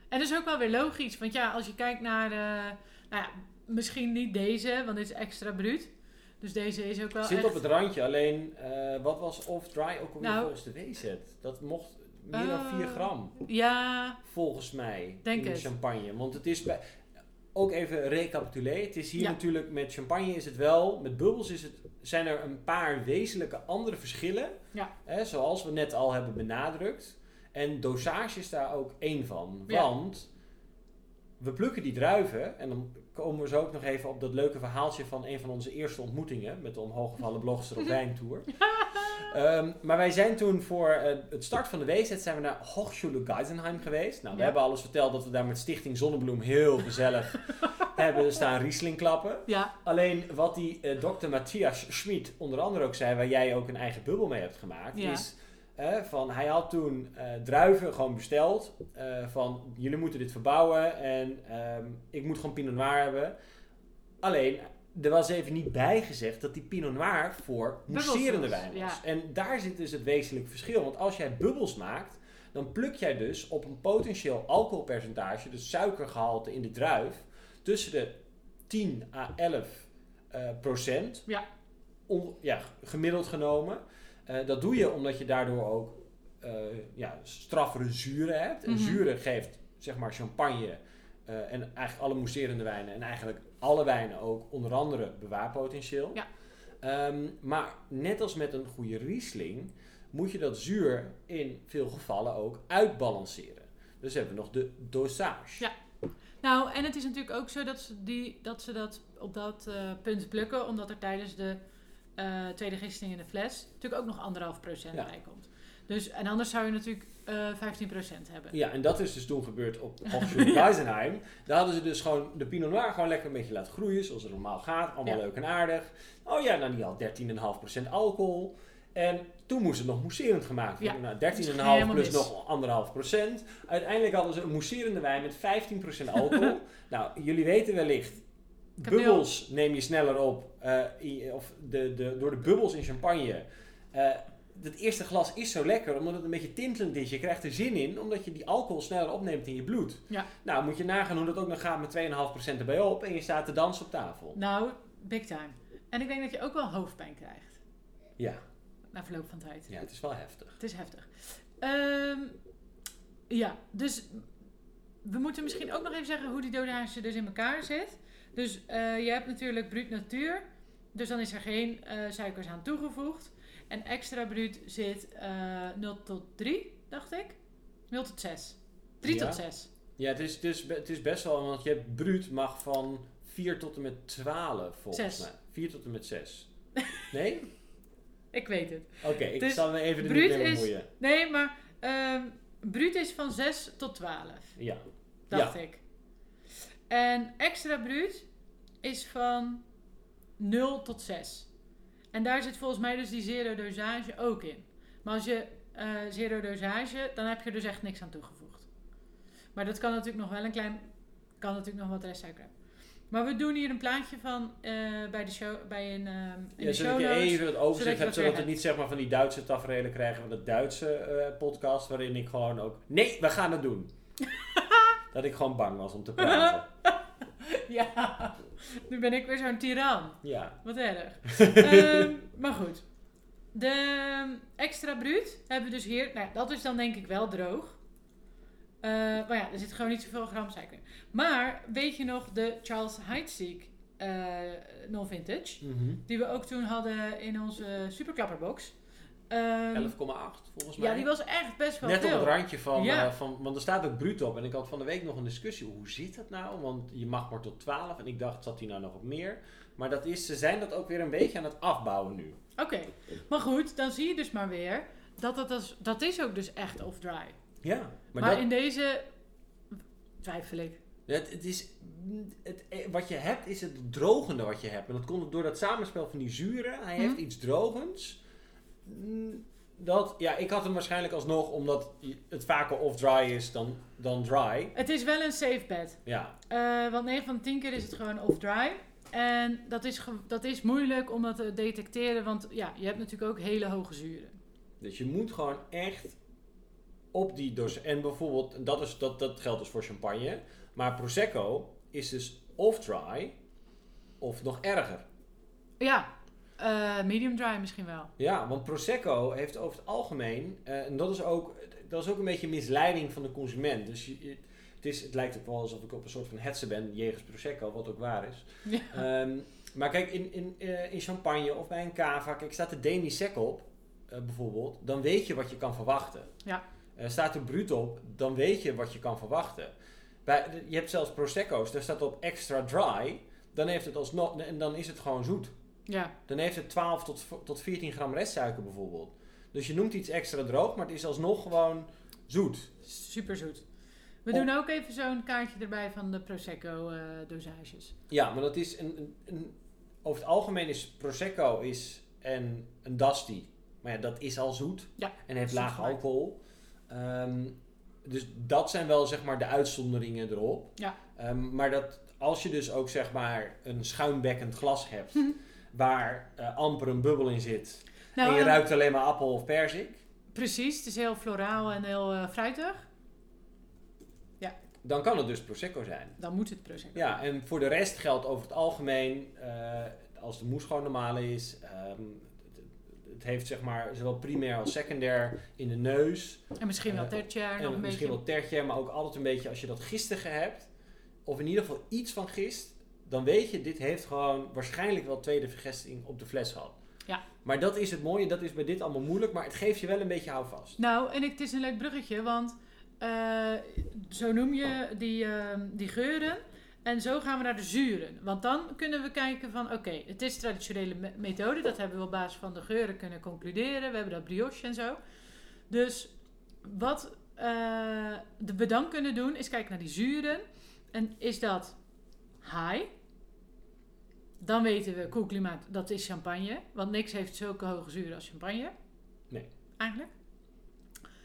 S2: En dat is ook wel weer logisch. Want ja, als je kijkt naar, de, nou ja, misschien niet deze, want dit is extra bruut. Dus deze is ook wel
S1: Zit
S2: echt...
S1: op het randje, alleen eh, wat was off-dry ook alweer
S2: Nou.
S1: volgens de WZ? Dat mocht meer dan 4
S2: Eh,
S1: gram,
S2: Ja,
S1: volgens mij,
S2: Denk
S1: in
S2: het.
S1: champagne. Want het is bij... Ook even recapituleren. Het is hier
S2: Ja.
S1: natuurlijk met champagne is het wel, met bubbels is het, zijn er een paar wezenlijke andere verschillen.
S2: Ja.
S1: Hè, zoals we net al hebben benadrukt. En dosage is daar ook één van. Want we plukken die druiven en dan komen we zo ook nog even op dat leuke verhaaltje van een van onze eerste ontmoetingen met de omhooggevallen blogster op wijntour. Ehm, maar wij zijn toen voor eh, het start van de WZ zijn we naar Hochschule Geisenheim geweest. Nou, we
S2: Ja.
S1: hebben alles verteld dat we daar met Stichting Zonnebloem heel gezellig hebben staan Riesling klappen.
S2: ja,
S1: Alleen wat die eh, dokter Matthias Schmid onder andere ook zei, waar jij ook een eigen bubbel mee hebt gemaakt,
S2: Ja.
S1: is Van, hij had toen eh, druiven gewoon besteld. eh, van, jullie moeten dit verbouwen en ehm, ik moet gewoon Pinot Noir hebben. Alleen, er was even niet bijgezegd dat die Pinot Noir voor mousserende wijn was.
S2: ja.
S1: En daar zit dus het wezenlijk verschil. Want als jij bubbels maakt, dan pluk jij dus op een potentieel alcoholpercentage, dus suikergehalte in de druif, tussen de 10 à 11 eh, procent.
S2: Ja.
S1: On- ja, gemiddeld genomen. Eh, dat doe je omdat je daardoor ook eh, ja, straffere zuren hebt. En
S2: Mhm.
S1: zuren geeft zeg maar champagne eh, en eigenlijk alle mousserende wijnen en eigenlijk alle wijnen ook onder andere bewaarpotentieel.
S2: Ja.
S1: Ehm, maar net als met een goede Riesling moet je dat zuur in veel gevallen ook uitbalanceren. Dus hebben we nog de dosage.
S2: Ja. Nou, en het is natuurlijk ook zo dat ze, die, dat, ze dat op dat punt plukken, omdat er tijdens de eh, tweede gisting in de fles natuurlijk ook nog anderhalf procent
S1: Ja.
S2: bij komt. Dus, en anders zou je natuurlijk eh 15 procent hebben.
S1: Ja, en dat is dus toen gebeurd op Weisenheim. Daar hadden ze dus gewoon de Pinot Noir gewoon lekker een beetje laten groeien, zoals het normaal gaat. Allemaal
S2: Ja.
S1: leuk en aardig. Oh ja, nou die had 13,5% alcohol. En toen moest het nog mousserend gemaakt worden.
S2: Ja,
S1: Nou,
S2: dat is
S1: 13,5
S2: helemaal
S1: plus
S2: mis.
S1: nog 1,5%. Uiteindelijk hadden ze een mousserende wijn met 15% alcohol. nou, jullie weten wellicht, bubbels neem je sneller op. eh, of de, de, door de bubbels in champagne. eh, het eerste glas is zo lekker omdat het een beetje tintelend is. Je krijgt er zin in omdat je die alcohol sneller opneemt in je bloed.
S2: Ja.
S1: Nou, moet je nagaan hoe dat ook nog gaat met 2,5% erbij op en je staat te dansen op tafel.
S2: Nou, big time. En ik denk dat je ook wel hoofdpijn krijgt
S1: Ja,
S2: na verloop van tijd.
S1: ja het is wel heftig.
S2: Het is heftig. Ehm, ja, dus we moeten misschien ook nog even zeggen hoe die dosage dus in elkaar zit. Dus eh, je hebt natuurlijk bruut natuur. Dus dan is er geen eh, suikers aan toegevoegd. En extra bruut zit eh 0 tot 3, dacht ik. 0 tot 6. 3
S1: Ja.
S2: tot 6.
S1: Ja, het is, het, is, be- het is best wel, want je hebt bruut mag van 4 tot en met 12 volgens
S2: Zes.
S1: mij. 4 tot en met 6. Nee?
S2: Ik weet het.
S1: Oké, ik
S2: Dus
S1: zal me even de
S2: bruut
S1: niet mee
S2: is-
S1: bemoeien.
S2: Nee, maar ehm bruut is van 6 tot 12.
S1: Ja.
S2: dacht ik. En extra bruut is van 0 tot 6. En daar zit volgens mij dus die zero dosage ook in. Maar als je eh zero dosage, dan heb je er dus echt niks aan toegevoegd. Maar dat kan natuurlijk nog wel een klein, kan natuurlijk nog wat restsuiker hebben. Maar we doen hier een plaatje van eh, bij de show, bij een, ehm in
S1: Ja,
S2: de
S1: zodat
S2: show
S1: je even het overzicht
S2: zodat
S1: hebt,
S2: dat
S1: zodat we niet zeg maar van die Duitse tafereelen krijgen van de Duitse podcast, waarin ik gewoon ook, nee, we gaan het doen. dat ik gewoon bang was om te praten.
S2: Ja, nu ben ik weer zo'n tiran.
S1: Ja.
S2: Wat erg. Ehm, maar goed. De extra bruut hebben we dus hier. Nou, dat is dan denk ik wel droog. Eh, maar ja, er zit gewoon niet zoveel gram suiker in. Maar weet je nog de Charles Heidsieck eh non-vintage?
S1: Mhm.
S2: Die we ook toen hadden in onze superklapperbox. Ehm,
S1: 11,8 volgens mij.
S2: ja, die was echt best wel
S1: Net
S2: veel.
S1: op het randje van,
S2: Ja.
S1: eh, van, want er staat ook bruut op. En ik had van de week nog een discussie, hoe zit dat nou? Want je mag maar tot 12 en ik dacht, zat hij nou nog op meer? Maar dat is, ze zijn dat ook weer een beetje aan het afbouwen nu.
S2: Oké, maar goed, dan zie je dus maar weer dat dat, is, dat is ook dus echt off-dry.
S1: Ja,
S2: Maar,
S1: maar, dat,
S2: in deze twijfel ik.
S1: het, het is, het, eh, wat je hebt is het drogende wat je hebt. En dat komt door dat samenspel van die zuren. Hij heeft
S2: Mhm.
S1: iets drogends. Mm, Dat, ja, ik had hem waarschijnlijk alsnog, omdat het vaker off-dry is dan, dan dry.
S2: Het is wel een safe bet.
S1: Ja,
S2: Eh, want 9 van de 10 keer is het gewoon off-dry. En dat is, dat is moeilijk om dat te detecteren, want ja, je hebt natuurlijk ook hele hoge zuren.
S1: Dus je moet gewoon echt op die dos. En bijvoorbeeld, dat, is, dat, dat geldt dus voor champagne. Maar Prosecco is dus off-dry of nog erger.
S2: Ja, eh, medium dry misschien wel.
S1: Ja, want Prosecco heeft over het algemeen, eh, en dat is, ook, dat is ook een beetje misleiding van de consument. Dus je, je- het, is, het lijkt ook wel alsof ik op een soort van hetze ben, jegens Prosecco, wat ook waar is.
S2: Ja.
S1: Ehm, maar kijk, in, in, eh, in champagne of bij een cava, kijk, staat er demi sec op, bijvoorbeeld, dan weet je wat je kan verwachten.
S2: Ja.
S1: Staat er bruut op, dan weet je wat je kan verwachten. Bij, de- je hebt zelfs prosecco's, daar staat op extra dry, dan, heeft het alsnog, en dan is het gewoon zoet.
S2: Ja,
S1: Dan heeft het 12 tot, tot 14 gram restsuiker bijvoorbeeld. Dus je noemt iets extra droog, maar het is alsnog gewoon zoet.
S2: super zoet. We doen ook even zo'n kaartje erbij van de Prosecco eh, dosages.
S1: Ja, maar dat is een, een, een- over het algemeen is Prosecco is en een Dusty Maar ja, dat is al zoet.
S2: Ja,
S1: En heeft laag alcohol. Ehm, dus dat zijn wel zeg maar de uitzonderingen erop.
S2: Ja.
S1: Ehm, maar dat als je dus ook zeg maar een schuimbekkend glas hebt... Waar eh, amper een bubbel in zit...
S2: Nou,
S1: en je ruikt alleen maar appel of perzik...
S2: Precies, het is heel floraal en heel eh, fruitig.
S1: dan kan het dus Prosecco zijn.
S2: Dan moet het prosecco.
S1: Ja, en voor de rest geldt over het algemeen, eh, als de moes gewoon normaal is, ehm, het, heeft zeg maar zowel primair als secundair in de neus.
S2: En misschien wel tertiair nog
S1: en
S2: een
S1: misschien
S2: beetje.
S1: wel tertiair, maar ook altijd een beetje als je dat gistige hebt, of in ieder geval iets van gist, dan weet je, dit heeft gewoon waarschijnlijk wel tweede vergesting op de fles gehad.
S2: Ja.
S1: Maar dat is het mooie, dat is bij dit allemaal moeilijk, maar het geeft je wel een beetje houvast.
S2: Nou, en het is een leuk bruggetje, want eh, zo noem je die, ehm, die geuren. En zo gaan we naar de zuren. Want dan kunnen we kijken van, oké, het is traditionele me- methode. Dat hebben we op basis van de geuren kunnen concluderen. We hebben dat brioche en zo. Dus wat eh, we dan kunnen doen, is kijken naar die zuren. En is dat high? Dan weten we, koel klimaat, dat is champagne. Want niks heeft zulke hoge zuren als champagne.
S1: Nee.
S2: Eigenlijk.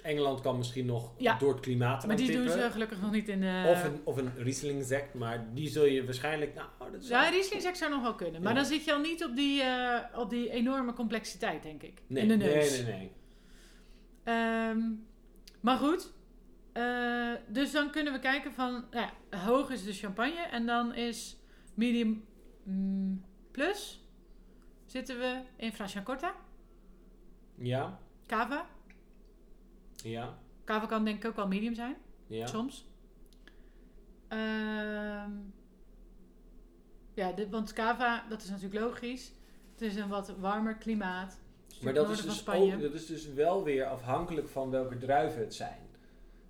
S1: Engeland kan misschien nog
S2: Ja.
S1: door het klimaat
S2: Maar die doen ze gelukkig nog niet in de...
S1: Of een, of een Riesling sect, maar die zul je waarschijnlijk... Nou, dat is
S2: Ja, Riesling zou nog wel kunnen. Maar
S1: Ja.
S2: dan zit je al niet op die, eh, op die enorme complexiteit, denk ik.
S1: nee,
S2: in de
S1: nee,
S2: neus.
S1: nee, nee.
S2: Ehm, maar goed. Eh, dus dan kunnen we kijken van... Nou ja, hoog is de champagne. En dan is medium mm, plus... Zitten we in Franciacorta.
S1: Ja,
S2: Cava.
S1: ja,
S2: Cava kan denk ik ook wel medium zijn.
S1: ja.
S2: Soms. Ehm, ja, dit, want Cava, dat is natuurlijk logisch. Het is een wat warmer klimaat. Stuk
S1: Maar dat is, dus ook, dat is dus wel weer afhankelijk van welke druiven het zijn.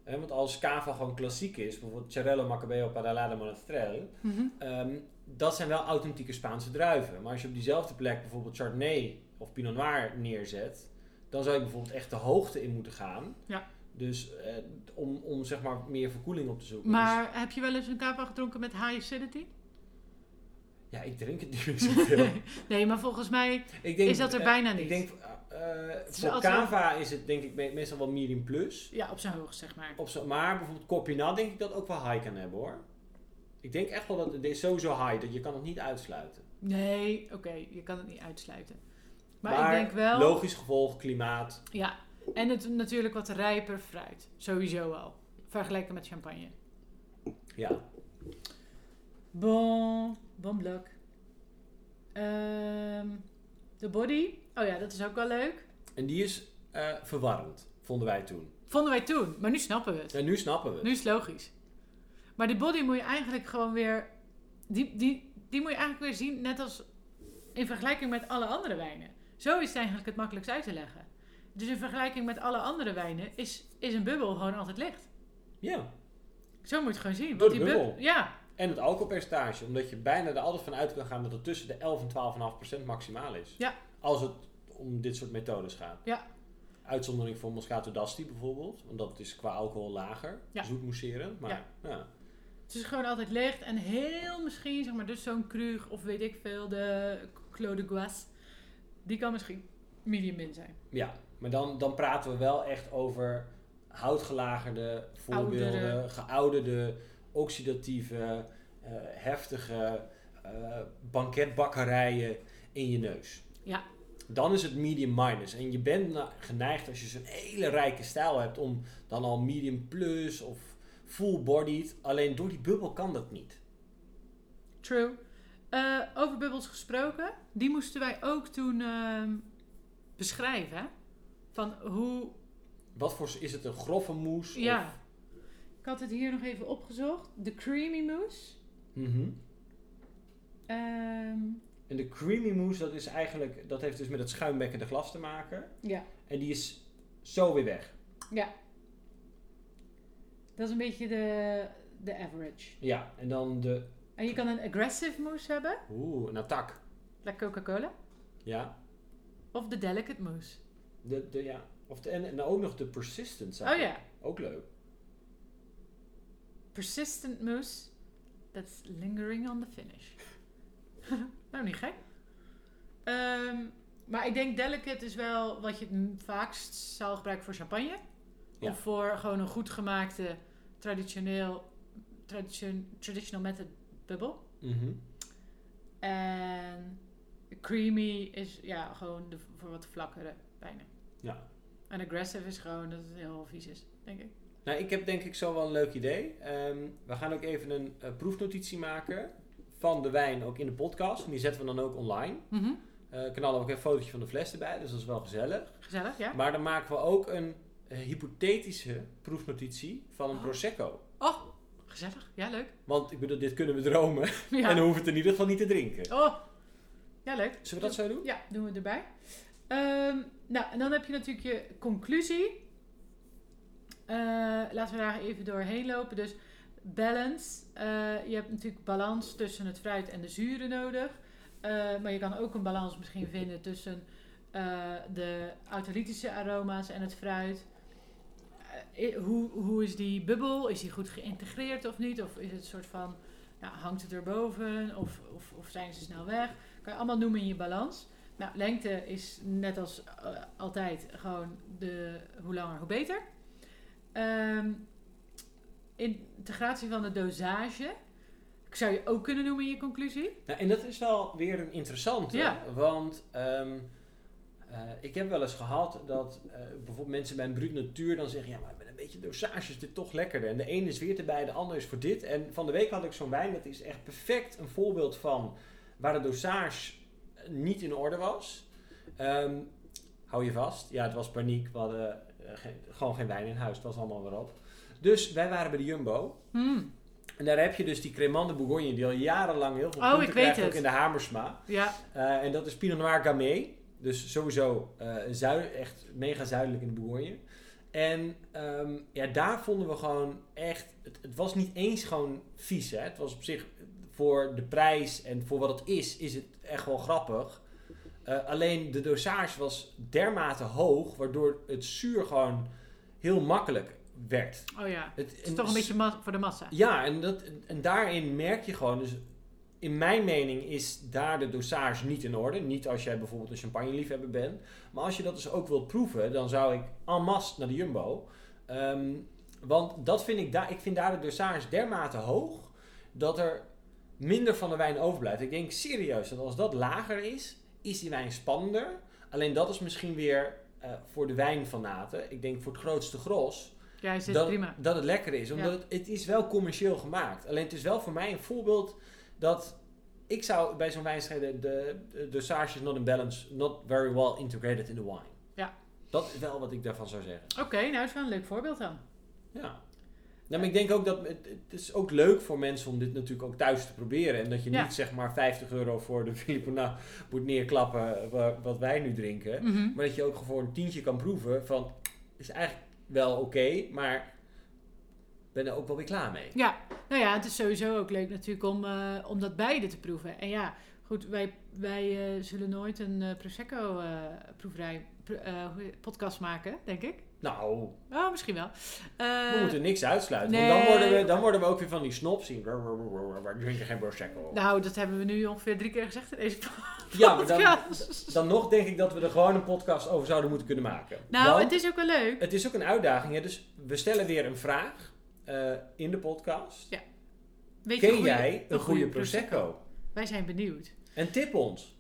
S1: Hè, want als cava gewoon klassiek is, bijvoorbeeld Cerello, Macabeo, Paralada, Monastrell,
S2: Mhm.
S1: ehm, dat zijn wel authentieke Spaanse druiven. Maar als je op diezelfde plek bijvoorbeeld Chardonnay of Pinot Noir neerzet, dan zou je bijvoorbeeld echt de hoogte in moeten gaan.
S2: Ja.
S1: Dus eh, om, om zeg maar meer verkoeling op te zoeken. Dus-
S2: Maar heb je wel eens een Cava gedronken met high acidity?
S1: ja, ik drink het niet meer zoveel.
S2: nee, maar volgens mij...
S1: Denk,
S2: Is dat er
S1: eh,
S2: bijna niet?
S1: Ik denk,
S2: is
S1: voor
S2: wel-
S1: cava is het denk ik me- meestal wel medium plus.
S2: Ja, op zijn hoogst, zeg maar.
S1: Op zo, maar bijvoorbeeld Corpinat denk ik dat ook wel high kan hebben hoor. Ik denk echt wel dat het is sowieso high, dat je kan het niet uitsluiten.
S2: Nee, oké, je kan het niet uitsluiten. Maar,
S1: Maar
S2: ik denk wel...
S1: Logisch gevolg, klimaat.
S2: Ja, en het natuurlijk wat rijper fruit. Sowieso al. Vergeleken met champagne.
S1: Ja.
S2: Bon, bon bloc. Ehm, de body. Oh ja, dat is ook wel leuk.
S1: En die is eh, verwarrend, vonden wij toen.
S2: Vonden wij toen, maar nu snappen we het.
S1: En nu snappen we het.
S2: Nu is het logisch. Maar die body moet je eigenlijk gewoon weer... Die, die, die moet je eigenlijk weer zien net als in vergelijking met alle andere wijnen. Zo is het eigenlijk het makkelijkst uit te leggen. Dus in vergelijking met alle andere wijnen is, is een bubbel gewoon altijd licht.
S1: Ja.
S2: Zo moet je het gewoon zien.
S1: Door de
S2: die bub-
S1: bubbel.
S2: Ja,
S1: En het alcoholpercentage, omdat je bijna er altijd van uit kan gaan dat het tussen de 11 en 12,5 procent maximaal is.
S2: Ja.
S1: Als het om dit soort methodes gaat.
S2: Ja.
S1: Uitzondering voor Moscato d'Asti bijvoorbeeld, want dat is qua alcohol lager,
S2: Ja.
S1: zoet mousserend. Maar ja.
S2: het is gewoon altijd licht. En heel misschien, zeg maar, dus zo'n Krug of weet ik veel, de Clos de Guas. Die kan misschien medium min zijn.
S1: Ja, maar dan, dan praten we wel echt over houtgelagerde voorbeelden,
S2: Oudere.
S1: geouderde, oxidatieve, eh, heftige eh, banketbakkerijen in je neus.
S2: Ja.
S1: Dan is het medium minus. En je bent geneigd als je zo'n hele rijke stijl hebt om dan al medium plus of full bodied. Alleen door die bubbel kan dat niet.
S2: True. Eh, over bubbels gesproken, die moesten wij ook toen ehm, beschrijven. hè? Van hoe.
S1: Wat voor is het een grove mousse?
S2: Ja.
S1: Of,
S2: Ik had het hier nog even opgezocht. De creamy mousse.
S1: Mhm.
S2: Ehm,
S1: En de creamy mousse, dat is eigenlijk, dat heeft dus met het schuimbekkende glas te maken.
S2: ja.
S1: En die is zo weer weg.
S2: ja. Dat is een beetje de, de average.
S1: Ja, en dan de,
S2: En je kan een aggressive mousse hebben,
S1: oeh, een attack.
S2: like Coca-Cola.
S1: Ja,
S2: Of de delicate mousse.
S1: de, de, ja. Of de, en, en ook nog de persistent. zag
S2: Oh ja.
S1: Ook leuk.
S2: Persistent mousse. That's lingering on the finish. nou, niet gek. Ehm, Maar ik denk delicate is wel wat je het vaakst zal gebruiken voor champagne.
S1: Ja.
S2: Of voor gewoon een goed gemaakte traditioneel, tradition, traditional method bubbel.
S1: Mhm.
S2: En creamy is ja, gewoon de, voor wat vlakkere wijnen.
S1: Ja.
S2: En aggressive is gewoon dat het heel vies is, denk ik.
S1: Nou, ik heb denk ik zo wel een leuk idee. Ehm, we gaan ook even een eh, proefnotitie maken van de wijn ook in de podcast. En die zetten we dan ook online. Eh knallen we ook een fotootje van de fles erbij, dus dat is wel gezellig.
S2: Gezellig, ja?
S1: Maar dan maken we ook een eh, hypothetische proefnotitie van een
S2: Oh.
S1: Prosecco.
S2: Oh, gezellig. Ja, leuk.
S1: Want ik bedoel, dit kunnen we dromen.
S2: Ja.
S1: En dan hoeven we het in ieder geval niet te drinken.
S2: Oh, ja, leuk.
S1: Zullen we dat zo doen?
S2: Ja, doen we erbij. Ehm, nou, en dan heb je natuurlijk je conclusie. Eh, laten we daar even doorheen lopen. Dus balance. Eh, je hebt natuurlijk balans tussen het fruit en de zuren nodig. Eh, maar je kan ook een balans misschien vinden tussen eh, de autolytische aroma's en het fruit. Hoe, hoe is die bubbel? Is die goed geïntegreerd of niet? Of is het een soort van, nou, hangt het erboven? Of, of, of zijn ze snel weg? Kan je allemaal noemen in je balans. Nou, lengte is net als altijd gewoon de, hoe langer hoe beter. Ehm, integratie van de dosage. Ik zou je ook kunnen noemen in je conclusie.
S1: Nou, en dat is wel weer een interessante.
S2: Ja.
S1: Want ehm, eh, ik heb wel eens gehad dat eh, bijvoorbeeld mensen bij een bruut natuur dan zeggen... Ja, maar met een beetje dosage is dit toch lekkerder. En de ene is weer erbij, de ander is voor dit. En van de week had ik zo'n wijn, dat is echt perfect een voorbeeld van... waar de dosage niet in orde was. Ehm, hou je vast. Ja, het was paniek. We hadden eh, geen- gewoon geen wijn in huis. Het was allemaal weer op. Dus wij waren bij de Jumbo.
S2: Hmm.
S1: En daar heb je dus die Cremant de Bourgogne, die al jarenlang heel veel
S2: Oh,
S1: punten
S2: ik weet
S1: krijgt,
S2: het.
S1: ook in de Hamersma.
S2: Ja,
S1: Eh, en dat is Pinot Noir Gamay. Dus sowieso eh, zui- echt mega zuidelijk in de Bourgogne. En ehm, ja, daar vonden we gewoon echt... Het, het was niet eens gewoon vies. Hè? Het was op zich voor de prijs en voor wat het is, is het echt wel grappig. Eh, alleen de dosage was dermate hoog, waardoor het zuur gewoon heel makkelijk werd.
S2: oh ja.
S1: Het,
S2: Het is toch een beetje voor de massa.
S1: ja, en, dat, en daarin merk je gewoon, dus in mijn mening is daar de dosage niet in orde. Niet als jij bijvoorbeeld een champagne-liefhebber bent. Maar als je dat dus ook wilt proeven, dan zou ik en masse naar de Jumbo. Ehm, want dat vind ik, daar, ik vind daar de dosage dermate hoog, dat er minder van de wijn overblijft. Ik denk serieus dat als dat lager is, is die wijn spannender. Alleen dat is misschien weer eh, voor de wijnfanaten. Ik denk voor het grootste gros
S2: Ja,
S1: dat,
S2: prima.
S1: dat het lekker is. Omdat
S2: Ja.
S1: het, het is wel commercieel gemaakt. Alleen het is wel voor mij een voorbeeld dat ik zou bij zo'n wijn de, de dosage is not in balance, not very well integrated in the wine.
S2: Ja.
S1: Dat is wel wat ik daarvan zou zeggen.
S2: Oké, nou is wel een leuk voorbeeld dan.
S1: Ja. Nou, maar ik denk ook dat het, het is ook leuk voor mensen om dit natuurlijk ook thuis te proberen. En dat je
S2: Ja.
S1: niet zeg maar 50 euro voor de Filipona moet neerklappen wa- wat wij nu drinken.
S2: Mhm.
S1: Maar dat je ook gewoon voor een tientje kan proeven van, is eigenlijk wel oké, maar ben er ook wel weer klaar mee.
S2: Ja, nou ja, het is sowieso ook leuk natuurlijk om, eh, om dat beide te proeven. En ja, goed, wij, wij eh, zullen nooit een eh, Prosecco hoe- podcast maken, denk ik.
S1: Nou,
S2: Oh, misschien wel.
S1: we
S2: Eh,
S1: moeten niks uitsluiten.
S2: nee.
S1: Want dan worden, we, dan worden we ook weer van die snobs zien. We drinken geen Prosecco.
S2: nou, dat hebben we nu ongeveer drie keer gezegd in deze podcast.
S1: ja, maar dan, dan nog denk ik dat we er gewoon een podcast over zouden moeten kunnen maken.
S2: Nou,
S1: Want
S2: het is ook wel leuk.
S1: het is ook een uitdaging. Hè? Dus we stellen weer een vraag eh, in de podcast.
S2: Weet
S1: Ken
S2: goeie-
S1: jij een goede Prosecco?
S2: Wij zijn benieuwd.
S1: En tip ons.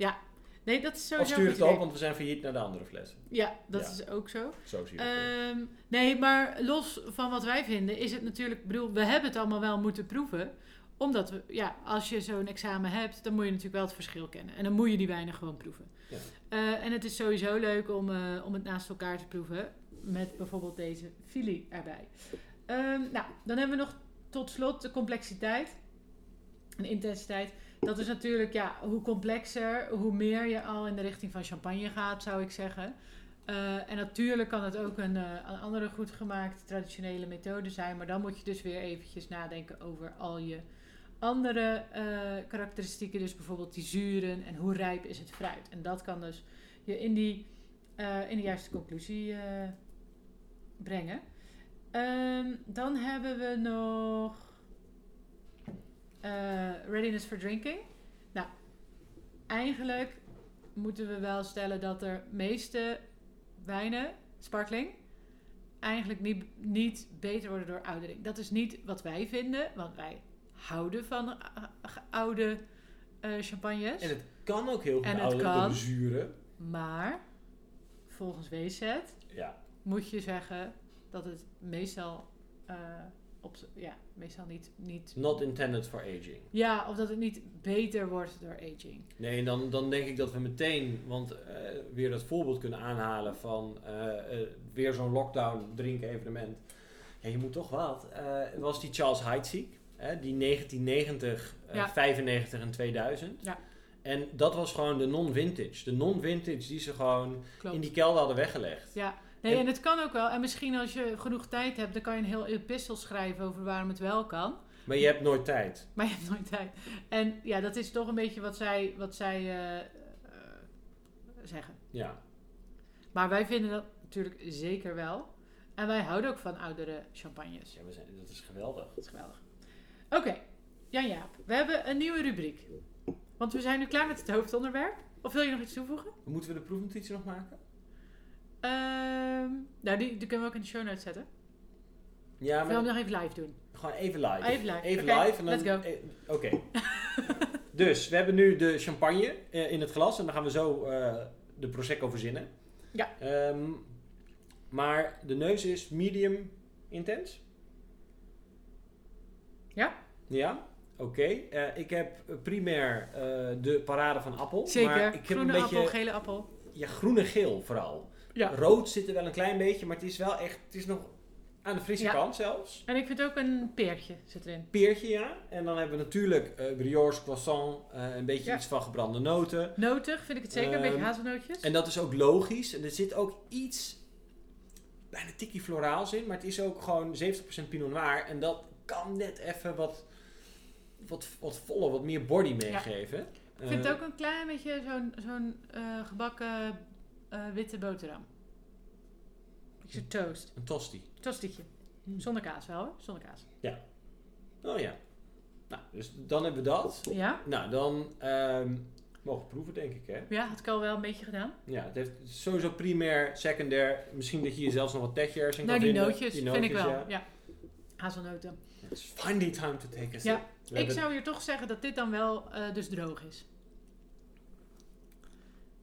S2: Nee, dat is
S1: Of
S2: sowieso
S1: stuur
S2: een
S1: het op, want we zijn failliet naar de andere flessen.
S2: Ja, dat
S1: Ja.
S2: is ook zo.
S1: Zo zie je.
S2: Ehm, nee, maar los van wat wij vinden, is het natuurlijk, ik bedoel, we hebben het allemaal wel moeten proeven. Omdat we, ja, als je zo'n examen hebt, dan moet je natuurlijk wel het verschil kennen. En dan moet je die wijnen gewoon proeven.
S1: Ja.
S2: Eh, en het is sowieso leuk om, eh, om het naast elkaar te proeven. Met bijvoorbeeld deze filie erbij. Ehm, nou, dan hebben we nog tot slot de complexiteit en intensiteit. Dat is natuurlijk, ja, hoe complexer, hoe meer je al in de richting van champagne gaat, zou ik zeggen. Eh, en natuurlijk kan het ook een, eh, een andere goed gemaakte traditionele methode zijn. Maar dan moet je dus weer eventjes nadenken over al je andere eh, karakteristieken. Dus bijvoorbeeld die zuren en hoe rijp is het fruit. En dat kan dus je in, die, in de juiste conclusie brengen. Ehm, dan hebben we nog readiness for drinking. Nou, eigenlijk moeten we wel stellen dat er meeste wijnen, sparkling, eigenlijk niet, niet beter worden door oudering. Dat is niet wat wij vinden, want wij houden van eh, eh, oude eh, champagnes.
S1: En het kan ook heel goed
S2: En het
S1: ouderlijk
S2: kan.
S1: door de zuren.
S2: Maar volgens WZ
S1: Ja.
S2: moet je zeggen dat het meestal, eh, op, ja, meestal niet, niet
S1: Not intended for aging.
S2: Ja, of dat het niet beter wordt door aging.
S1: Nee, dan, dan denk ik dat we meteen, want eh, weer dat voorbeeld kunnen aanhalen van eh, eh, weer zo'n lockdown drinken evenement. Ja, je moet toch wat. Was die Charles Heidsieck, die 1990, eh,
S2: Ja.
S1: 95 en 2000.
S2: Ja.
S1: En dat was gewoon de non-vintage. De non-vintage die ze gewoon
S2: Klopt.
S1: in die kelder hadden weggelegd.
S2: Ja, nee,
S1: En-
S2: het kan ook wel. En misschien als je genoeg tijd hebt, dan kan je een heel epistel schrijven over waarom het wel kan.
S1: Maar je hebt nooit tijd.
S2: Maar je hebt nooit tijd. En ja, dat is toch een beetje wat zij, wat zij eh, eh, zeggen.
S1: Ja.
S2: Maar wij vinden dat natuurlijk zeker wel. En wij houden ook van oudere champagnes.
S1: ja we zijn, dat is geweldig.
S2: Dat is geweldig. Oké, Jan-Jaap. We hebben een nieuwe rubriek. Want we zijn nu klaar met het hoofdonderwerp. Of wil je nog iets toevoegen?
S1: Moeten we de proefnotitie nog maken?
S2: Ehm, nou, die, die kunnen we ook in de show notes zetten.
S1: Ja,
S2: wil
S1: maar
S2: hem nog even live doen?
S1: gewoon even live.
S2: Even live.
S1: Even live. En dan,
S2: let's go.
S1: eh, Oké. dus, we hebben nu de champagne eh, in het glas. En dan gaan we zo eh, de Prosecco verzinnen.
S2: Ja.
S1: Ehm, maar de neus is medium intens.
S2: Ja.
S1: Ja? Oké. Ik heb primair de parade van appel.
S2: Zeker.
S1: Maar ik heb
S2: Groene
S1: een beetje...
S2: appel, gele appel.
S1: Ja, groen en geel vooral.
S2: Ja.
S1: Rood zit er wel een klein beetje, maar het is wel echt... Het is nog aan de frisse
S2: Ja.
S1: kant zelfs.
S2: En ik vind ook een peertje zit erin.
S1: Peertje, ja. En dan hebben we natuurlijk eh brioche, croissant, eh, een beetje
S2: Ja.
S1: iets van gebrande noten.
S2: Notig vind ik het zeker, een beetje
S1: Ehm,
S2: hazelnootjes.
S1: En dat is ook logisch. En er zit ook iets, bijna tikkie floraals in, maar het is ook gewoon 70% Pinot Noir. En dat kan net even wat, wat, wat voller, wat meer body meegeven.
S2: ik vind het ook een klein beetje zo'n zo'n eh, gebakken eh, witte boterham. Beetje toast.
S1: Een tosti.
S2: Tostietje.
S1: Hmm.
S2: Zonder kaas wel hoor, zonder kaas.
S1: Oh ja. Nou, dus dan hebben we dat.
S2: Ja?
S1: Nou, dan ehm, mogen we proeven, denk ik, hè?
S2: Ja, had ik al wel een beetje gedaan.
S1: Ja, het heeft sowieso primair, secundair. Misschien dat je hier zelfs nog wat techjers in
S2: Nou,
S1: kan
S2: die
S1: vinden.
S2: nootjes,
S1: Die
S2: vind ik
S1: nootjes,
S2: wel.
S1: ja.
S2: Ja. Hazelnoten.
S1: It's finally time to take a sip.
S2: Ja,
S1: We
S2: Ik
S1: hebben-
S2: zou hier toch zeggen dat dit dan wel eh, dus droog is.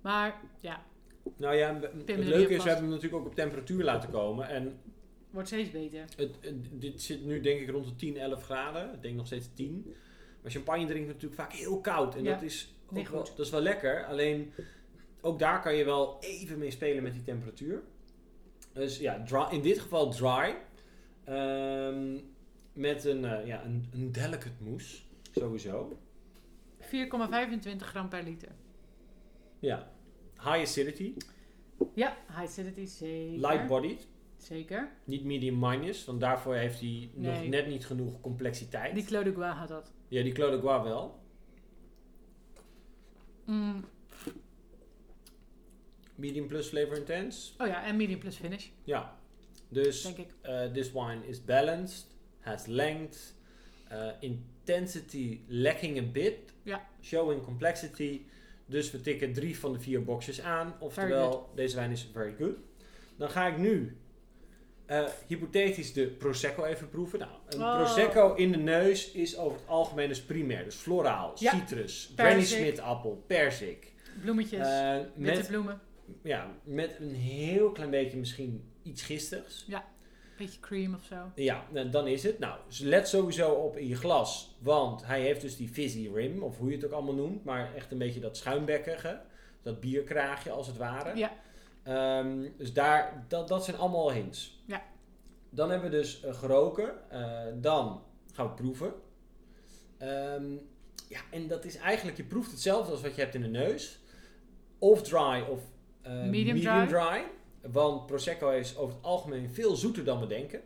S2: Maar ja,
S1: Nou ja, het leuke is, we hebben hem natuurlijk ook op temperatuur laten komen. En
S2: wordt steeds beter.
S1: het, het- dit zit nu denk ik rond de 10, 11 graden. Ik denk nog steeds 10. Maar champagne drinken we natuurlijk vaak heel koud. En
S2: Ja,
S1: dat is ook wel, dat is wel lekker. Alleen, ook daar kan je wel even mee spelen met die temperatuur. Dus ja, dry, in dit geval dry. Ehm, met een, eh, ja, een, een delicate mousse. Sowieso.
S2: 4,25 gram per liter.
S1: Ja. High acidity.
S2: Ja, high acidity zeker.
S1: Light bodied.
S2: Zeker.
S1: Niet medium minus, want daarvoor heeft hij nog net niet genoeg complexiteit.
S2: Die Clos de Gouas had dat.
S1: Ja, die Clos de Gouas wel.
S2: Mm.
S1: Medium plus flavor intense.
S2: Oh ja, en medium plus finish,
S1: Ja. Dus
S2: denk ik.
S1: uh, this wine is balanced, has length, uh, intensity lacking a bit,
S2: Ja.
S1: showing complexity. Dus we tikken drie van de vier boxjes aan. Oftewel, deze wijn is very good. Dan ga ik nu uh, hypothetisch de Prosecco even proeven. Nou, een
S2: Oh.
S1: Prosecco in de neus is over het algemeen dus primair. Dus floraal,
S2: Ja.
S1: citrus, Granny. Smith appel, perzik.
S2: Bloemetjes,
S1: Uh,
S2: witte
S1: met,
S2: bloemen,
S1: ja, met een heel klein beetje misschien iets gistigs.
S2: Beetje cream of zo.
S1: Ja, nou, dan is het. Nou, dus let sowieso op in je glas. Want hij heeft dus die fizzy rim, of hoe je het ook allemaal noemt. Maar echt een beetje dat schuimbekkige. Dat bierkraagje als het ware.
S2: Ja,
S1: Ehm, dus daar, dat, dat zijn allemaal hints.
S2: Ja.
S1: Dan hebben we dus eh, geroken. Eh, dan gaan we proeven. Ehm, ja, en dat is eigenlijk, je proeft hetzelfde als wat je hebt in de neus. Of dry of eh,
S2: Medium
S1: dry. Want Prosecco is over het algemeen veel zoeter dan we denken.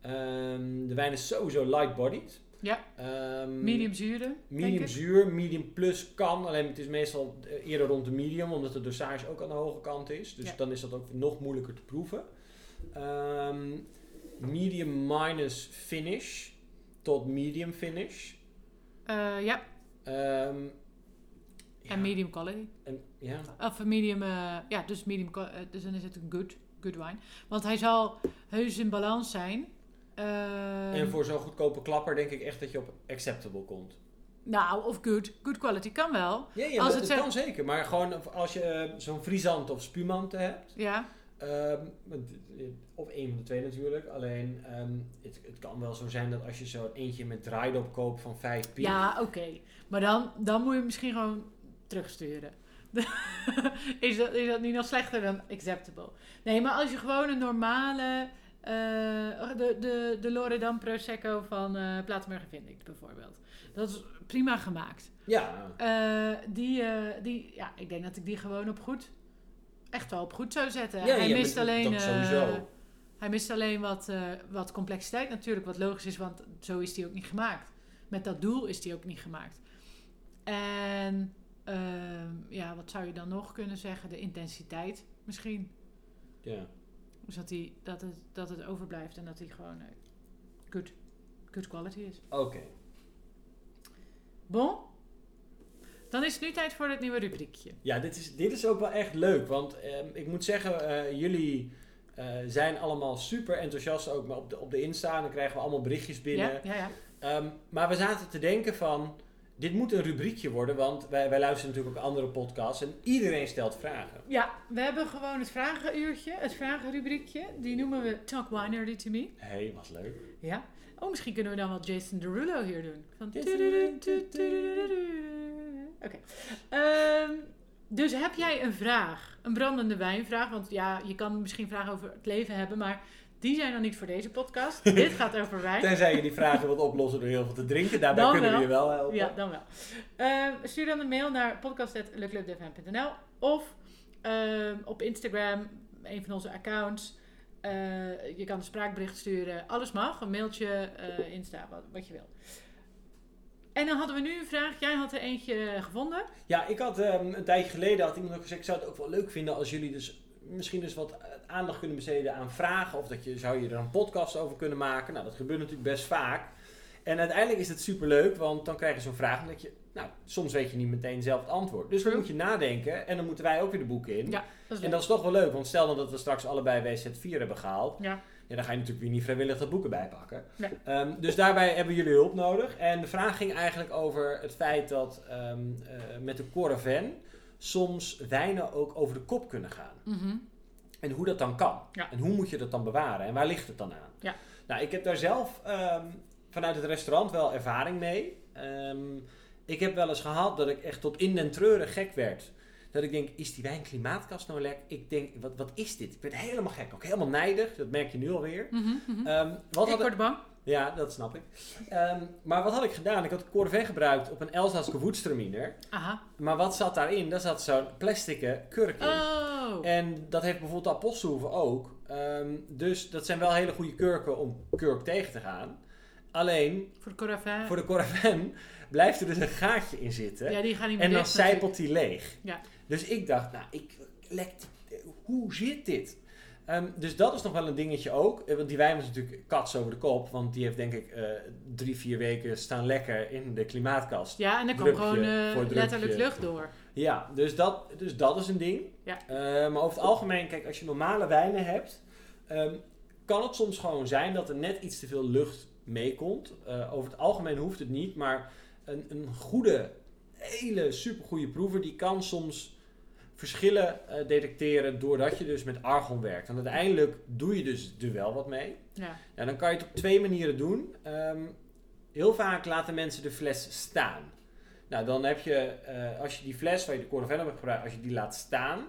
S1: Ehm, de wijn is sowieso light-bodied.
S2: Ja.
S1: Ehm,
S2: medium zure,
S1: Medium zuur, medium plus kan. Alleen het is meestal eh, eerder rond de medium, omdat de dosage ook aan de hoge kant is. Dus
S2: Ja.
S1: dan is dat ook nog moeilijker te proeven. Ehm, medium minus finish tot medium finish.
S2: Eh, ja, en medium quality.
S1: En, ja.
S2: Of medium, eh, ja, dus medium, eh, dus dan is het een good, good wine. Want hij zal heus in balans zijn. Ehm,
S1: En voor zo'n goedkope klapper denk ik echt dat je op acceptable komt.
S2: Nou, of good. Good quality kan wel.
S1: Ja, ja
S2: Als
S1: dat,
S2: het
S1: kan zeker. Maar gewoon als je eh, zo'n frisant of spumante hebt.
S2: Ja.
S1: ehm, of een van de twee natuurlijk. Alleen ehm, het, het kan wel zo zijn dat als je zo eentje met draaidop koopt van 5 piek.
S2: Ja, oké. Maar dan, dan moet je misschien gewoon terugsturen. is, dat, is dat niet nog slechter dan acceptable? Nee, maar als je gewoon een normale... eh, de, de, de Loredan Prosecco van Platenberg vind ik bijvoorbeeld. Dat is prima gemaakt.
S1: Ja,
S2: Eh, die, die, ja, ik denk dat ik die gewoon op goed... Echt wel op goed zou zetten.
S1: Ja,
S2: hij
S1: ja,
S2: mist alleen... hij mist alleen wat, wat complexiteit natuurlijk, wat logisch is, want zo is die ook niet gemaakt. Met dat doel is die ook niet gemaakt. En ehm, ja, wat zou je dan nog kunnen zeggen? De intensiteit misschien.
S1: ja.
S2: Dus dat, die, dat, het, dat het overblijft en dat hij gewoon eh, good, good quality is.
S1: Oké.
S2: Bon? Dan is het nu tijd voor het nieuwe rubriekje.
S1: Ja, dit is, dit is ook wel echt leuk. Want ehm, ik moet zeggen, eh, jullie eh, zijn allemaal super enthousiast ook op de, op de Insta. En dan krijgen we allemaal berichtjes binnen.
S2: Ja, ja, ja.
S1: Ehm, maar we zaten te denken van, dit moet een rubriekje worden. Want wij, wij luisteren natuurlijk ook andere podcasts. En iedereen stelt vragen.
S2: Ja, we hebben gewoon het vragenuurtje, het vragenrubriekje. Die noemen we Talk Winery to Me.
S1: Hé, hey, was leuk.
S2: Ja. Oh, misschien kunnen we dan wel Jason Derulo hier doen. Van Oké. Ehm, dus heb jij een vraag? Een brandende wijnvraag? Want ja, je kan misschien vragen over het leven hebben, maar die zijn dan niet voor deze podcast. Dit gaat over wijn.
S1: Tenzij je die vragen wilt oplossen door heel veel te drinken. Daarbij
S2: Dan
S1: kunnen we
S2: wel.
S1: je wel helpen.
S2: Ja, dan wel. Ehm, stuur dan een mail naar podcast.leclubdefm.nl of ehm, op Instagram, een van onze accounts. Eh, je kan een spraakbericht sturen. Alles mag. Een mailtje, eh, Insta, wat, wat je wil. En dan hadden we nu een vraag. Jij had er eentje gevonden.
S1: Ja, ik had ehm, een tijdje geleden had iemand ook gezegd, ik zou het ook wel leuk vinden als jullie dus misschien dus wat aandacht kunnen besteden aan vragen. Of dat je, zou je er een podcast over kunnen maken. Nou, dat gebeurt natuurlijk best vaak. En uiteindelijk is het superleuk, want dan krijg je zo'n vraag en dat je, nou, soms weet je niet meteen zelf het antwoord. Dus dan moet je nadenken en dan moeten wij ook weer de boeken in.
S2: Ja, dat
S1: En dat is toch wel leuk, want stel dan dat we straks allebei WZ4 hebben gehaald.
S2: Ja.
S1: Ja, dan ga je natuurlijk weer niet vrijwillig dat boeken bijpakken.
S2: Nee.
S1: Ehm, dus daarbij hebben jullie hulp nodig. En de vraag ging eigenlijk over het feit dat ehm, eh, met de Coravan soms wijnen ook over de kop kunnen gaan.
S2: Mhm.
S1: En hoe dat dan kan.
S2: Ja.
S1: En hoe moet je dat dan bewaren? En waar ligt het dan aan?
S2: Ja.
S1: Nou, ik heb daar zelf ehm, vanuit het restaurant wel ervaring mee. Ehm, ik heb wel eens gehad dat ik echt tot in den treuren gek werd. Dat ik denk, is die wijn klimaatkast nou lek? Ik denk, wat, wat is dit? Ik werd helemaal gek. Ook helemaal nijdig. Dat merk je nu alweer. Ehm, wat
S2: ik
S1: had
S2: word bang.
S1: Ja, dat snap ik. Ehm, maar wat had ik gedaan? Ik had Corvée gebruikt op een Elsass Gewürztraminer.
S2: Aha.
S1: Maar wat zat daarin? Daar zat zo'n plastic kurk in.
S2: Oh.
S1: En dat heeft bijvoorbeeld de Apostelhoeve ook. Ehm, dus dat zijn wel hele goede kurken om kurk tegen te gaan. Alleen,
S2: Voor de Coravin.
S1: voor de Coravin blijft er dus een gaatje in zitten.
S2: Ja, die gaan niet meer
S1: en dan zijpelt die leeg.
S2: Ja.
S1: Dus ik dacht, nou, ik lek, hoe zit dit? Ehm, dus dat is nog wel een dingetje ook. Eh, Want die wijn was natuurlijk kats over de kop. Want die heeft denk ik eh, drie, vier weken staan lekker in de klimaatkast.
S2: Ja, en kwam
S1: Drupje
S2: gewoon eh, letterlijk lucht door.
S1: Ja, dus dat, dus dat is een ding.
S2: Ja.
S1: Maar over het algemeen, kijk, als je normale wijnen hebt, ehm, kan het soms gewoon zijn dat er net iets te veel lucht meekomt. Over het algemeen hoeft het niet, maar een, een goede, hele supergoeie proever, die kan soms verschillen eh, detecteren doordat je dus met argon werkt. En uiteindelijk doe je dus er wel wat mee.
S2: Ja.
S1: Ja, dan kan je het op twee manieren doen. Ehm, heel vaak laten mensen de fles staan. Nou, dan heb je, eh, als je die fles waar je de Coravin hebt gebruikt, als je die laat staan,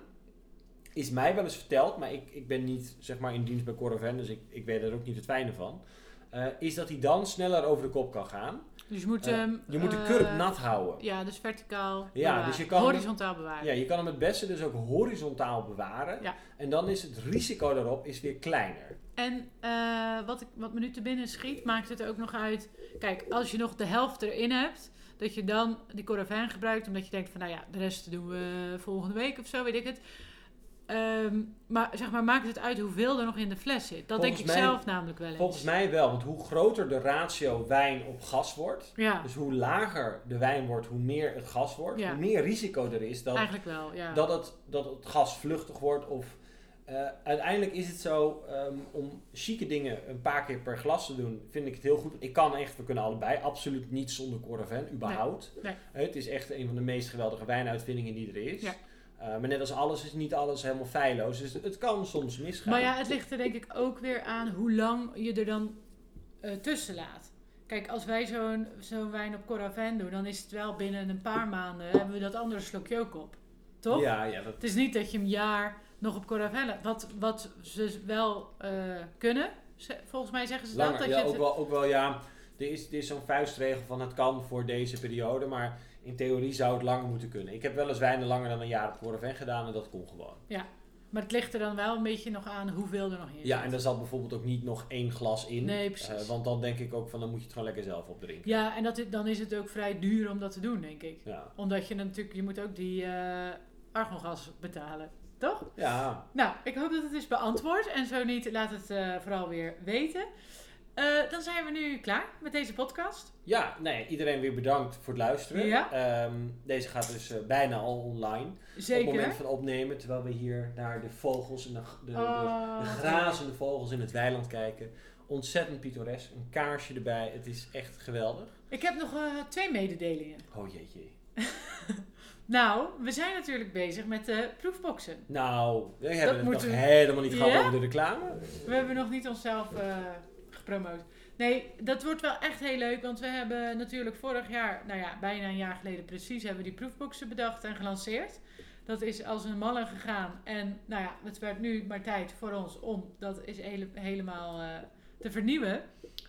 S1: is mij wel eens verteld, maar ik, ik ben niet zeg maar in dienst bij Coravin, dus ik, ik weet er ook niet het fijne van. eh, is dat hij dan sneller over de kop kan gaan.
S2: Dus je moet
S1: Eh,
S2: hem...
S1: je moet de
S2: eh,
S1: kurk nat houden.
S2: Ja, dus verticaal
S1: Ja,
S2: bewaren.
S1: dus je kan-
S2: Horizontaal bewaren.
S1: Ja, je kan hem het beste dus ook horizontaal bewaren.
S2: Ja.
S1: En dan is het risico daarop is weer kleiner.
S2: En eh, wat, ik, wat me nu te binnen schiet, maakt het ook nog uit... Kijk, als je nog de helft erin hebt... Dat je dan die Coravin gebruikt, omdat je denkt van... Nou ja, de rest doen we volgende week of zo, weet ik het. Ehm, maar zeg maar, maakt het uit hoeveel er nog in de fles zit? Dat denk ik
S1: mij-
S2: zelf namelijk wel eens.
S1: Volgens mij wel, want hoe groter de ratio wijn op gas wordt,
S2: Ja,
S1: dus hoe lager de wijn wordt, hoe meer het gas wordt,
S2: Ja.
S1: hoe meer risico er is dat,
S2: eigenlijk wel. Ja.
S1: dat, het, dat het gas vluchtig wordt. Of, eh, uiteindelijk is het zo, ehm, om chique dingen een paar keer per glas te doen, vind ik het heel goed. Ik kan echt, we kunnen allebei, absoluut niet zonder Coravin, überhaupt.
S2: Nee.
S1: Het is echt een van de meest geweldige wijnuitvindingen die er is. Eh, maar net als alles is niet alles helemaal feilloos. Dus het kan soms misgaan.
S2: Maar ja, het ligt er denk ik ook weer aan hoe lang je er dan eh, tussen laat. Kijk, als wij zo'n zo'n wijn op Coravin doen, dan is het wel binnen een paar maanden hebben we dat andere slokje ook op. Toch?
S1: Ja, ja, dat,
S2: Het is niet dat je een jaar nog op Coravin laat. Wat, wat ze wel eh, kunnen, volgens mij zeggen ze dat.
S1: Langer,
S2: dat
S1: ja,
S2: je
S1: ook, wel, ook wel, ja. Er is, er is zo'n vuistregel van het kan voor deze periode, maar in theorie zou het langer moeten kunnen. Ik heb wel eens wijnen langer dan een jaar op Coravin gedaan en dat kon gewoon.
S2: Maar het ligt er dan wel een beetje nog aan hoeveel er nog in
S1: Ja,
S2: zit.
S1: en daar zat bijvoorbeeld ook niet nog één glas in.
S2: Nee, precies.
S1: Eh, want dan denk ik ook van, dan moet je het gewoon lekker zelf opdrinken.
S2: Ja, en dat, dan is het ook vrij duur om dat te doen, denk ik.
S1: Ja.
S2: Omdat je natuurlijk, je moet ook die eh argongas betalen. Toch?
S1: Ja,
S2: Nou, ik hoop dat het is beantwoord. En zo niet, laat het eh, vooral weer weten. Eh, dan zijn we nu klaar met deze podcast.
S1: ja nee, iedereen weer bedankt voor het luisteren.
S2: Ja.
S1: Ehm, deze gaat dus eh, bijna al online. Op het
S2: Zeker.
S1: moment van opnemen, terwijl we hier naar de vogels en de, de,
S2: Oh,
S1: de grazende vogels in het weiland kijken. Ontzettend pittoresk. Een kaarsje erbij. Het is echt geweldig.
S2: Ik heb nog eh, twee mededelingen.
S1: Oh jeetje.
S2: Nou, we zijn natuurlijk bezig met de proefboxen.
S1: Nou, we hebben het
S2: moeten
S1: nog helemaal niet gehad
S2: Ja?
S1: over de reclame.
S2: We hebben nog niet onszelf gepromoot. Nee, dat wordt wel echt heel leuk. Want we hebben natuurlijk vorig jaar, nou ja, bijna een jaar geleden precies, hebben we die proefboxen bedacht en gelanceerd. Dat is als een malle gegaan. En nou ja, het werd nu maar tijd voor ons om dat is hele, helemaal eh, te vernieuwen.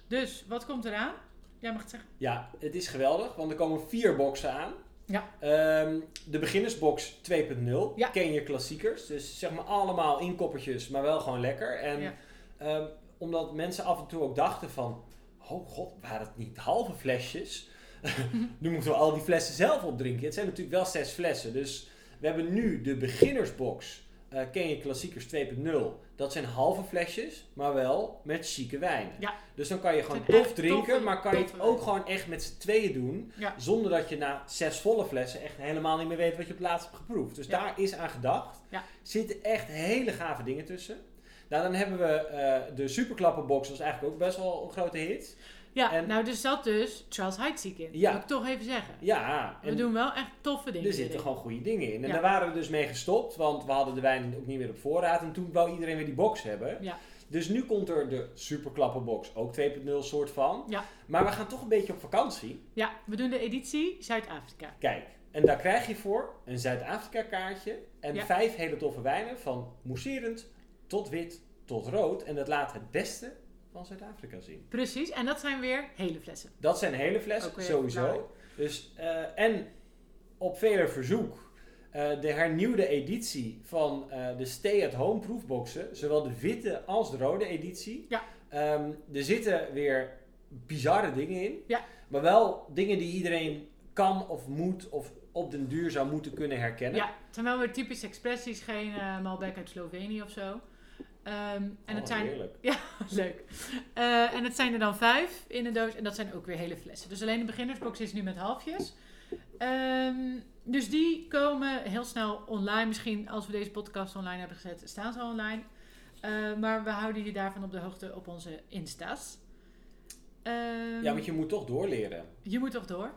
S2: Dus, wat komt eraan? Jij mag het zeggen.
S1: Ja, het is geweldig, want er komen vier boxen aan.
S2: Ja.
S1: Ehm, de beginnersbox 2.0.
S2: Ja.
S1: Ken je klassiekers. Dus zeg maar allemaal inkoppertjes, maar wel gewoon lekker. En
S2: Ja.
S1: ehm, omdat mensen af en toe ook dachten van... Oh god, waren het niet halve flesjes? nu moeten we al die flessen zelf opdrinken. Het zijn natuurlijk wel zes flessen. Dus we hebben nu de beginnersbox. eh, ken je klassiekers 2.0. Dat zijn halve flesjes, maar wel met chique wijn.
S2: Ja.
S1: Dus dan kan je gewoon tof drinken,
S2: toffe,
S1: maar kan je het ook gewoon echt met z'n tweeën doen.
S2: Ja.
S1: Zonder dat je na zes volle flessen echt helemaal niet meer weet wat je op het laatst hebt geproefd. Dus
S2: Ja.
S1: daar is aan gedacht. Zitten echt hele gave dingen tussen. Nou, dan hebben we eh, de superklappenbox. Dat is eigenlijk ook best wel een grote hit.
S2: Ja,
S1: En-
S2: nou dus zat dus Charles Heidsieck in.
S1: Ja.
S2: Wil ik toch even zeggen.
S1: Ja,
S2: We
S1: en
S2: doen wel echt toffe dingen
S1: er zitten gewoon goede dingen in. En
S2: Ja.
S1: daar waren we dus mee gestopt, want we hadden de wijn ook niet meer op voorraad. En toen wou iedereen weer die box hebben.
S2: Ja.
S1: Dus nu komt er de superklappenbox, ook 2.0 soort van.
S2: Ja.
S1: Maar we gaan toch een beetje op vakantie.
S2: Ja, we doen de editie Zuid-Afrika.
S1: Kijk, en daar krijg je voor een Zuid-Afrika kaartje en
S2: Ja.
S1: vijf hele toffe wijnen van mousserend tot wit tot rood. En dat laat het beste van Zuid-Afrika zien.
S2: Precies, en dat zijn weer hele flessen.
S1: Dat zijn hele flessen, sowieso. Dus, eh, en op vele verzoek eh, de hernieuwde editie van eh, de stay-at-home proefboxen. Zowel de witte als de rode editie.
S2: Ja.
S1: Ehm, er zitten weer bizarre dingen in.
S2: Ja.
S1: Maar wel dingen die iedereen kan of moet of op den duur zou moeten kunnen herkennen.
S2: Ja, het zijn wel weer typische expressies, geen Malbec uit Slovenië of zo. Ehm, en
S1: Oh,
S2: het zijn
S1: heerlijk.
S2: leuk. Eh, en het zijn er dan vijf in een doos en dat zijn ook weer hele flessen. Dus alleen de beginnersbox is nu met halfjes. Ehm, dus die komen heel snel online. Misschien als we deze podcast online hebben gezet, staan ze al online. Eh, maar we houden je daarvan op de hoogte op onze Insta's. Ehm,
S1: Ja, want je moet toch doorleren.
S2: je moet toch door.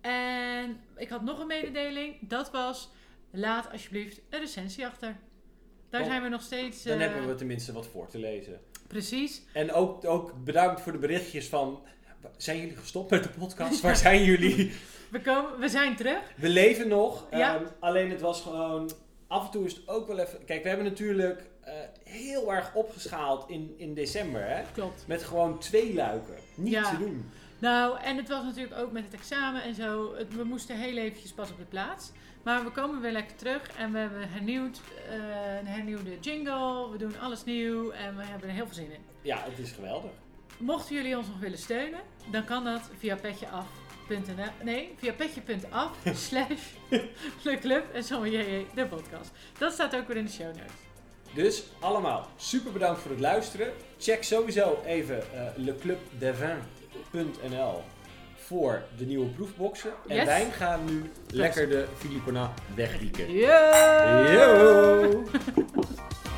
S2: En ik had nog een mededeling. Dat was, laat alsjeblieft een recensie achter. Daar zijn we nog steeds...
S1: Dan
S2: eh,
S1: hebben we tenminste wat voor te lezen.
S2: Precies.
S1: En ook, ook bedankt voor de berichtjes van... Zijn jullie gestopt met de podcast? Waar zijn jullie?
S2: We, komen, we zijn terug.
S1: We leven nog.
S2: Ja.
S1: Ehm, alleen het was gewoon... Af en toe is het ook wel even... Kijk, we hebben natuurlijk eh, heel erg opgeschaald in, in december. Hè?
S2: Klopt.
S1: Met gewoon twee luiken. Niet
S2: Ja.
S1: te doen.
S2: Nou, en het was natuurlijk ook met het examen en zo. Het- we moesten heel eventjes pas op de plaats. Maar we komen weer lekker terug en we hebben hernieuwd, eh, een hernieuwde jingle. We doen alles nieuw en we hebben er heel veel zin in.
S1: Ja, het is geweldig.
S2: Mochten jullie ons nog willen steunen, dan kan dat via Petje Af. petje.nl, nee, via petje.af slash Le Club en Sommelier de podcast. Dat staat ook weer in de show notes.
S1: Dus allemaal super bedankt voor het luisteren. Check sowieso even uh, leclubdevin.nl voor de nieuwe proefboxen. En
S2: Yes.
S1: wij gaan nu lekker de Filipona wegdieken.
S2: Yo!
S1: Yo!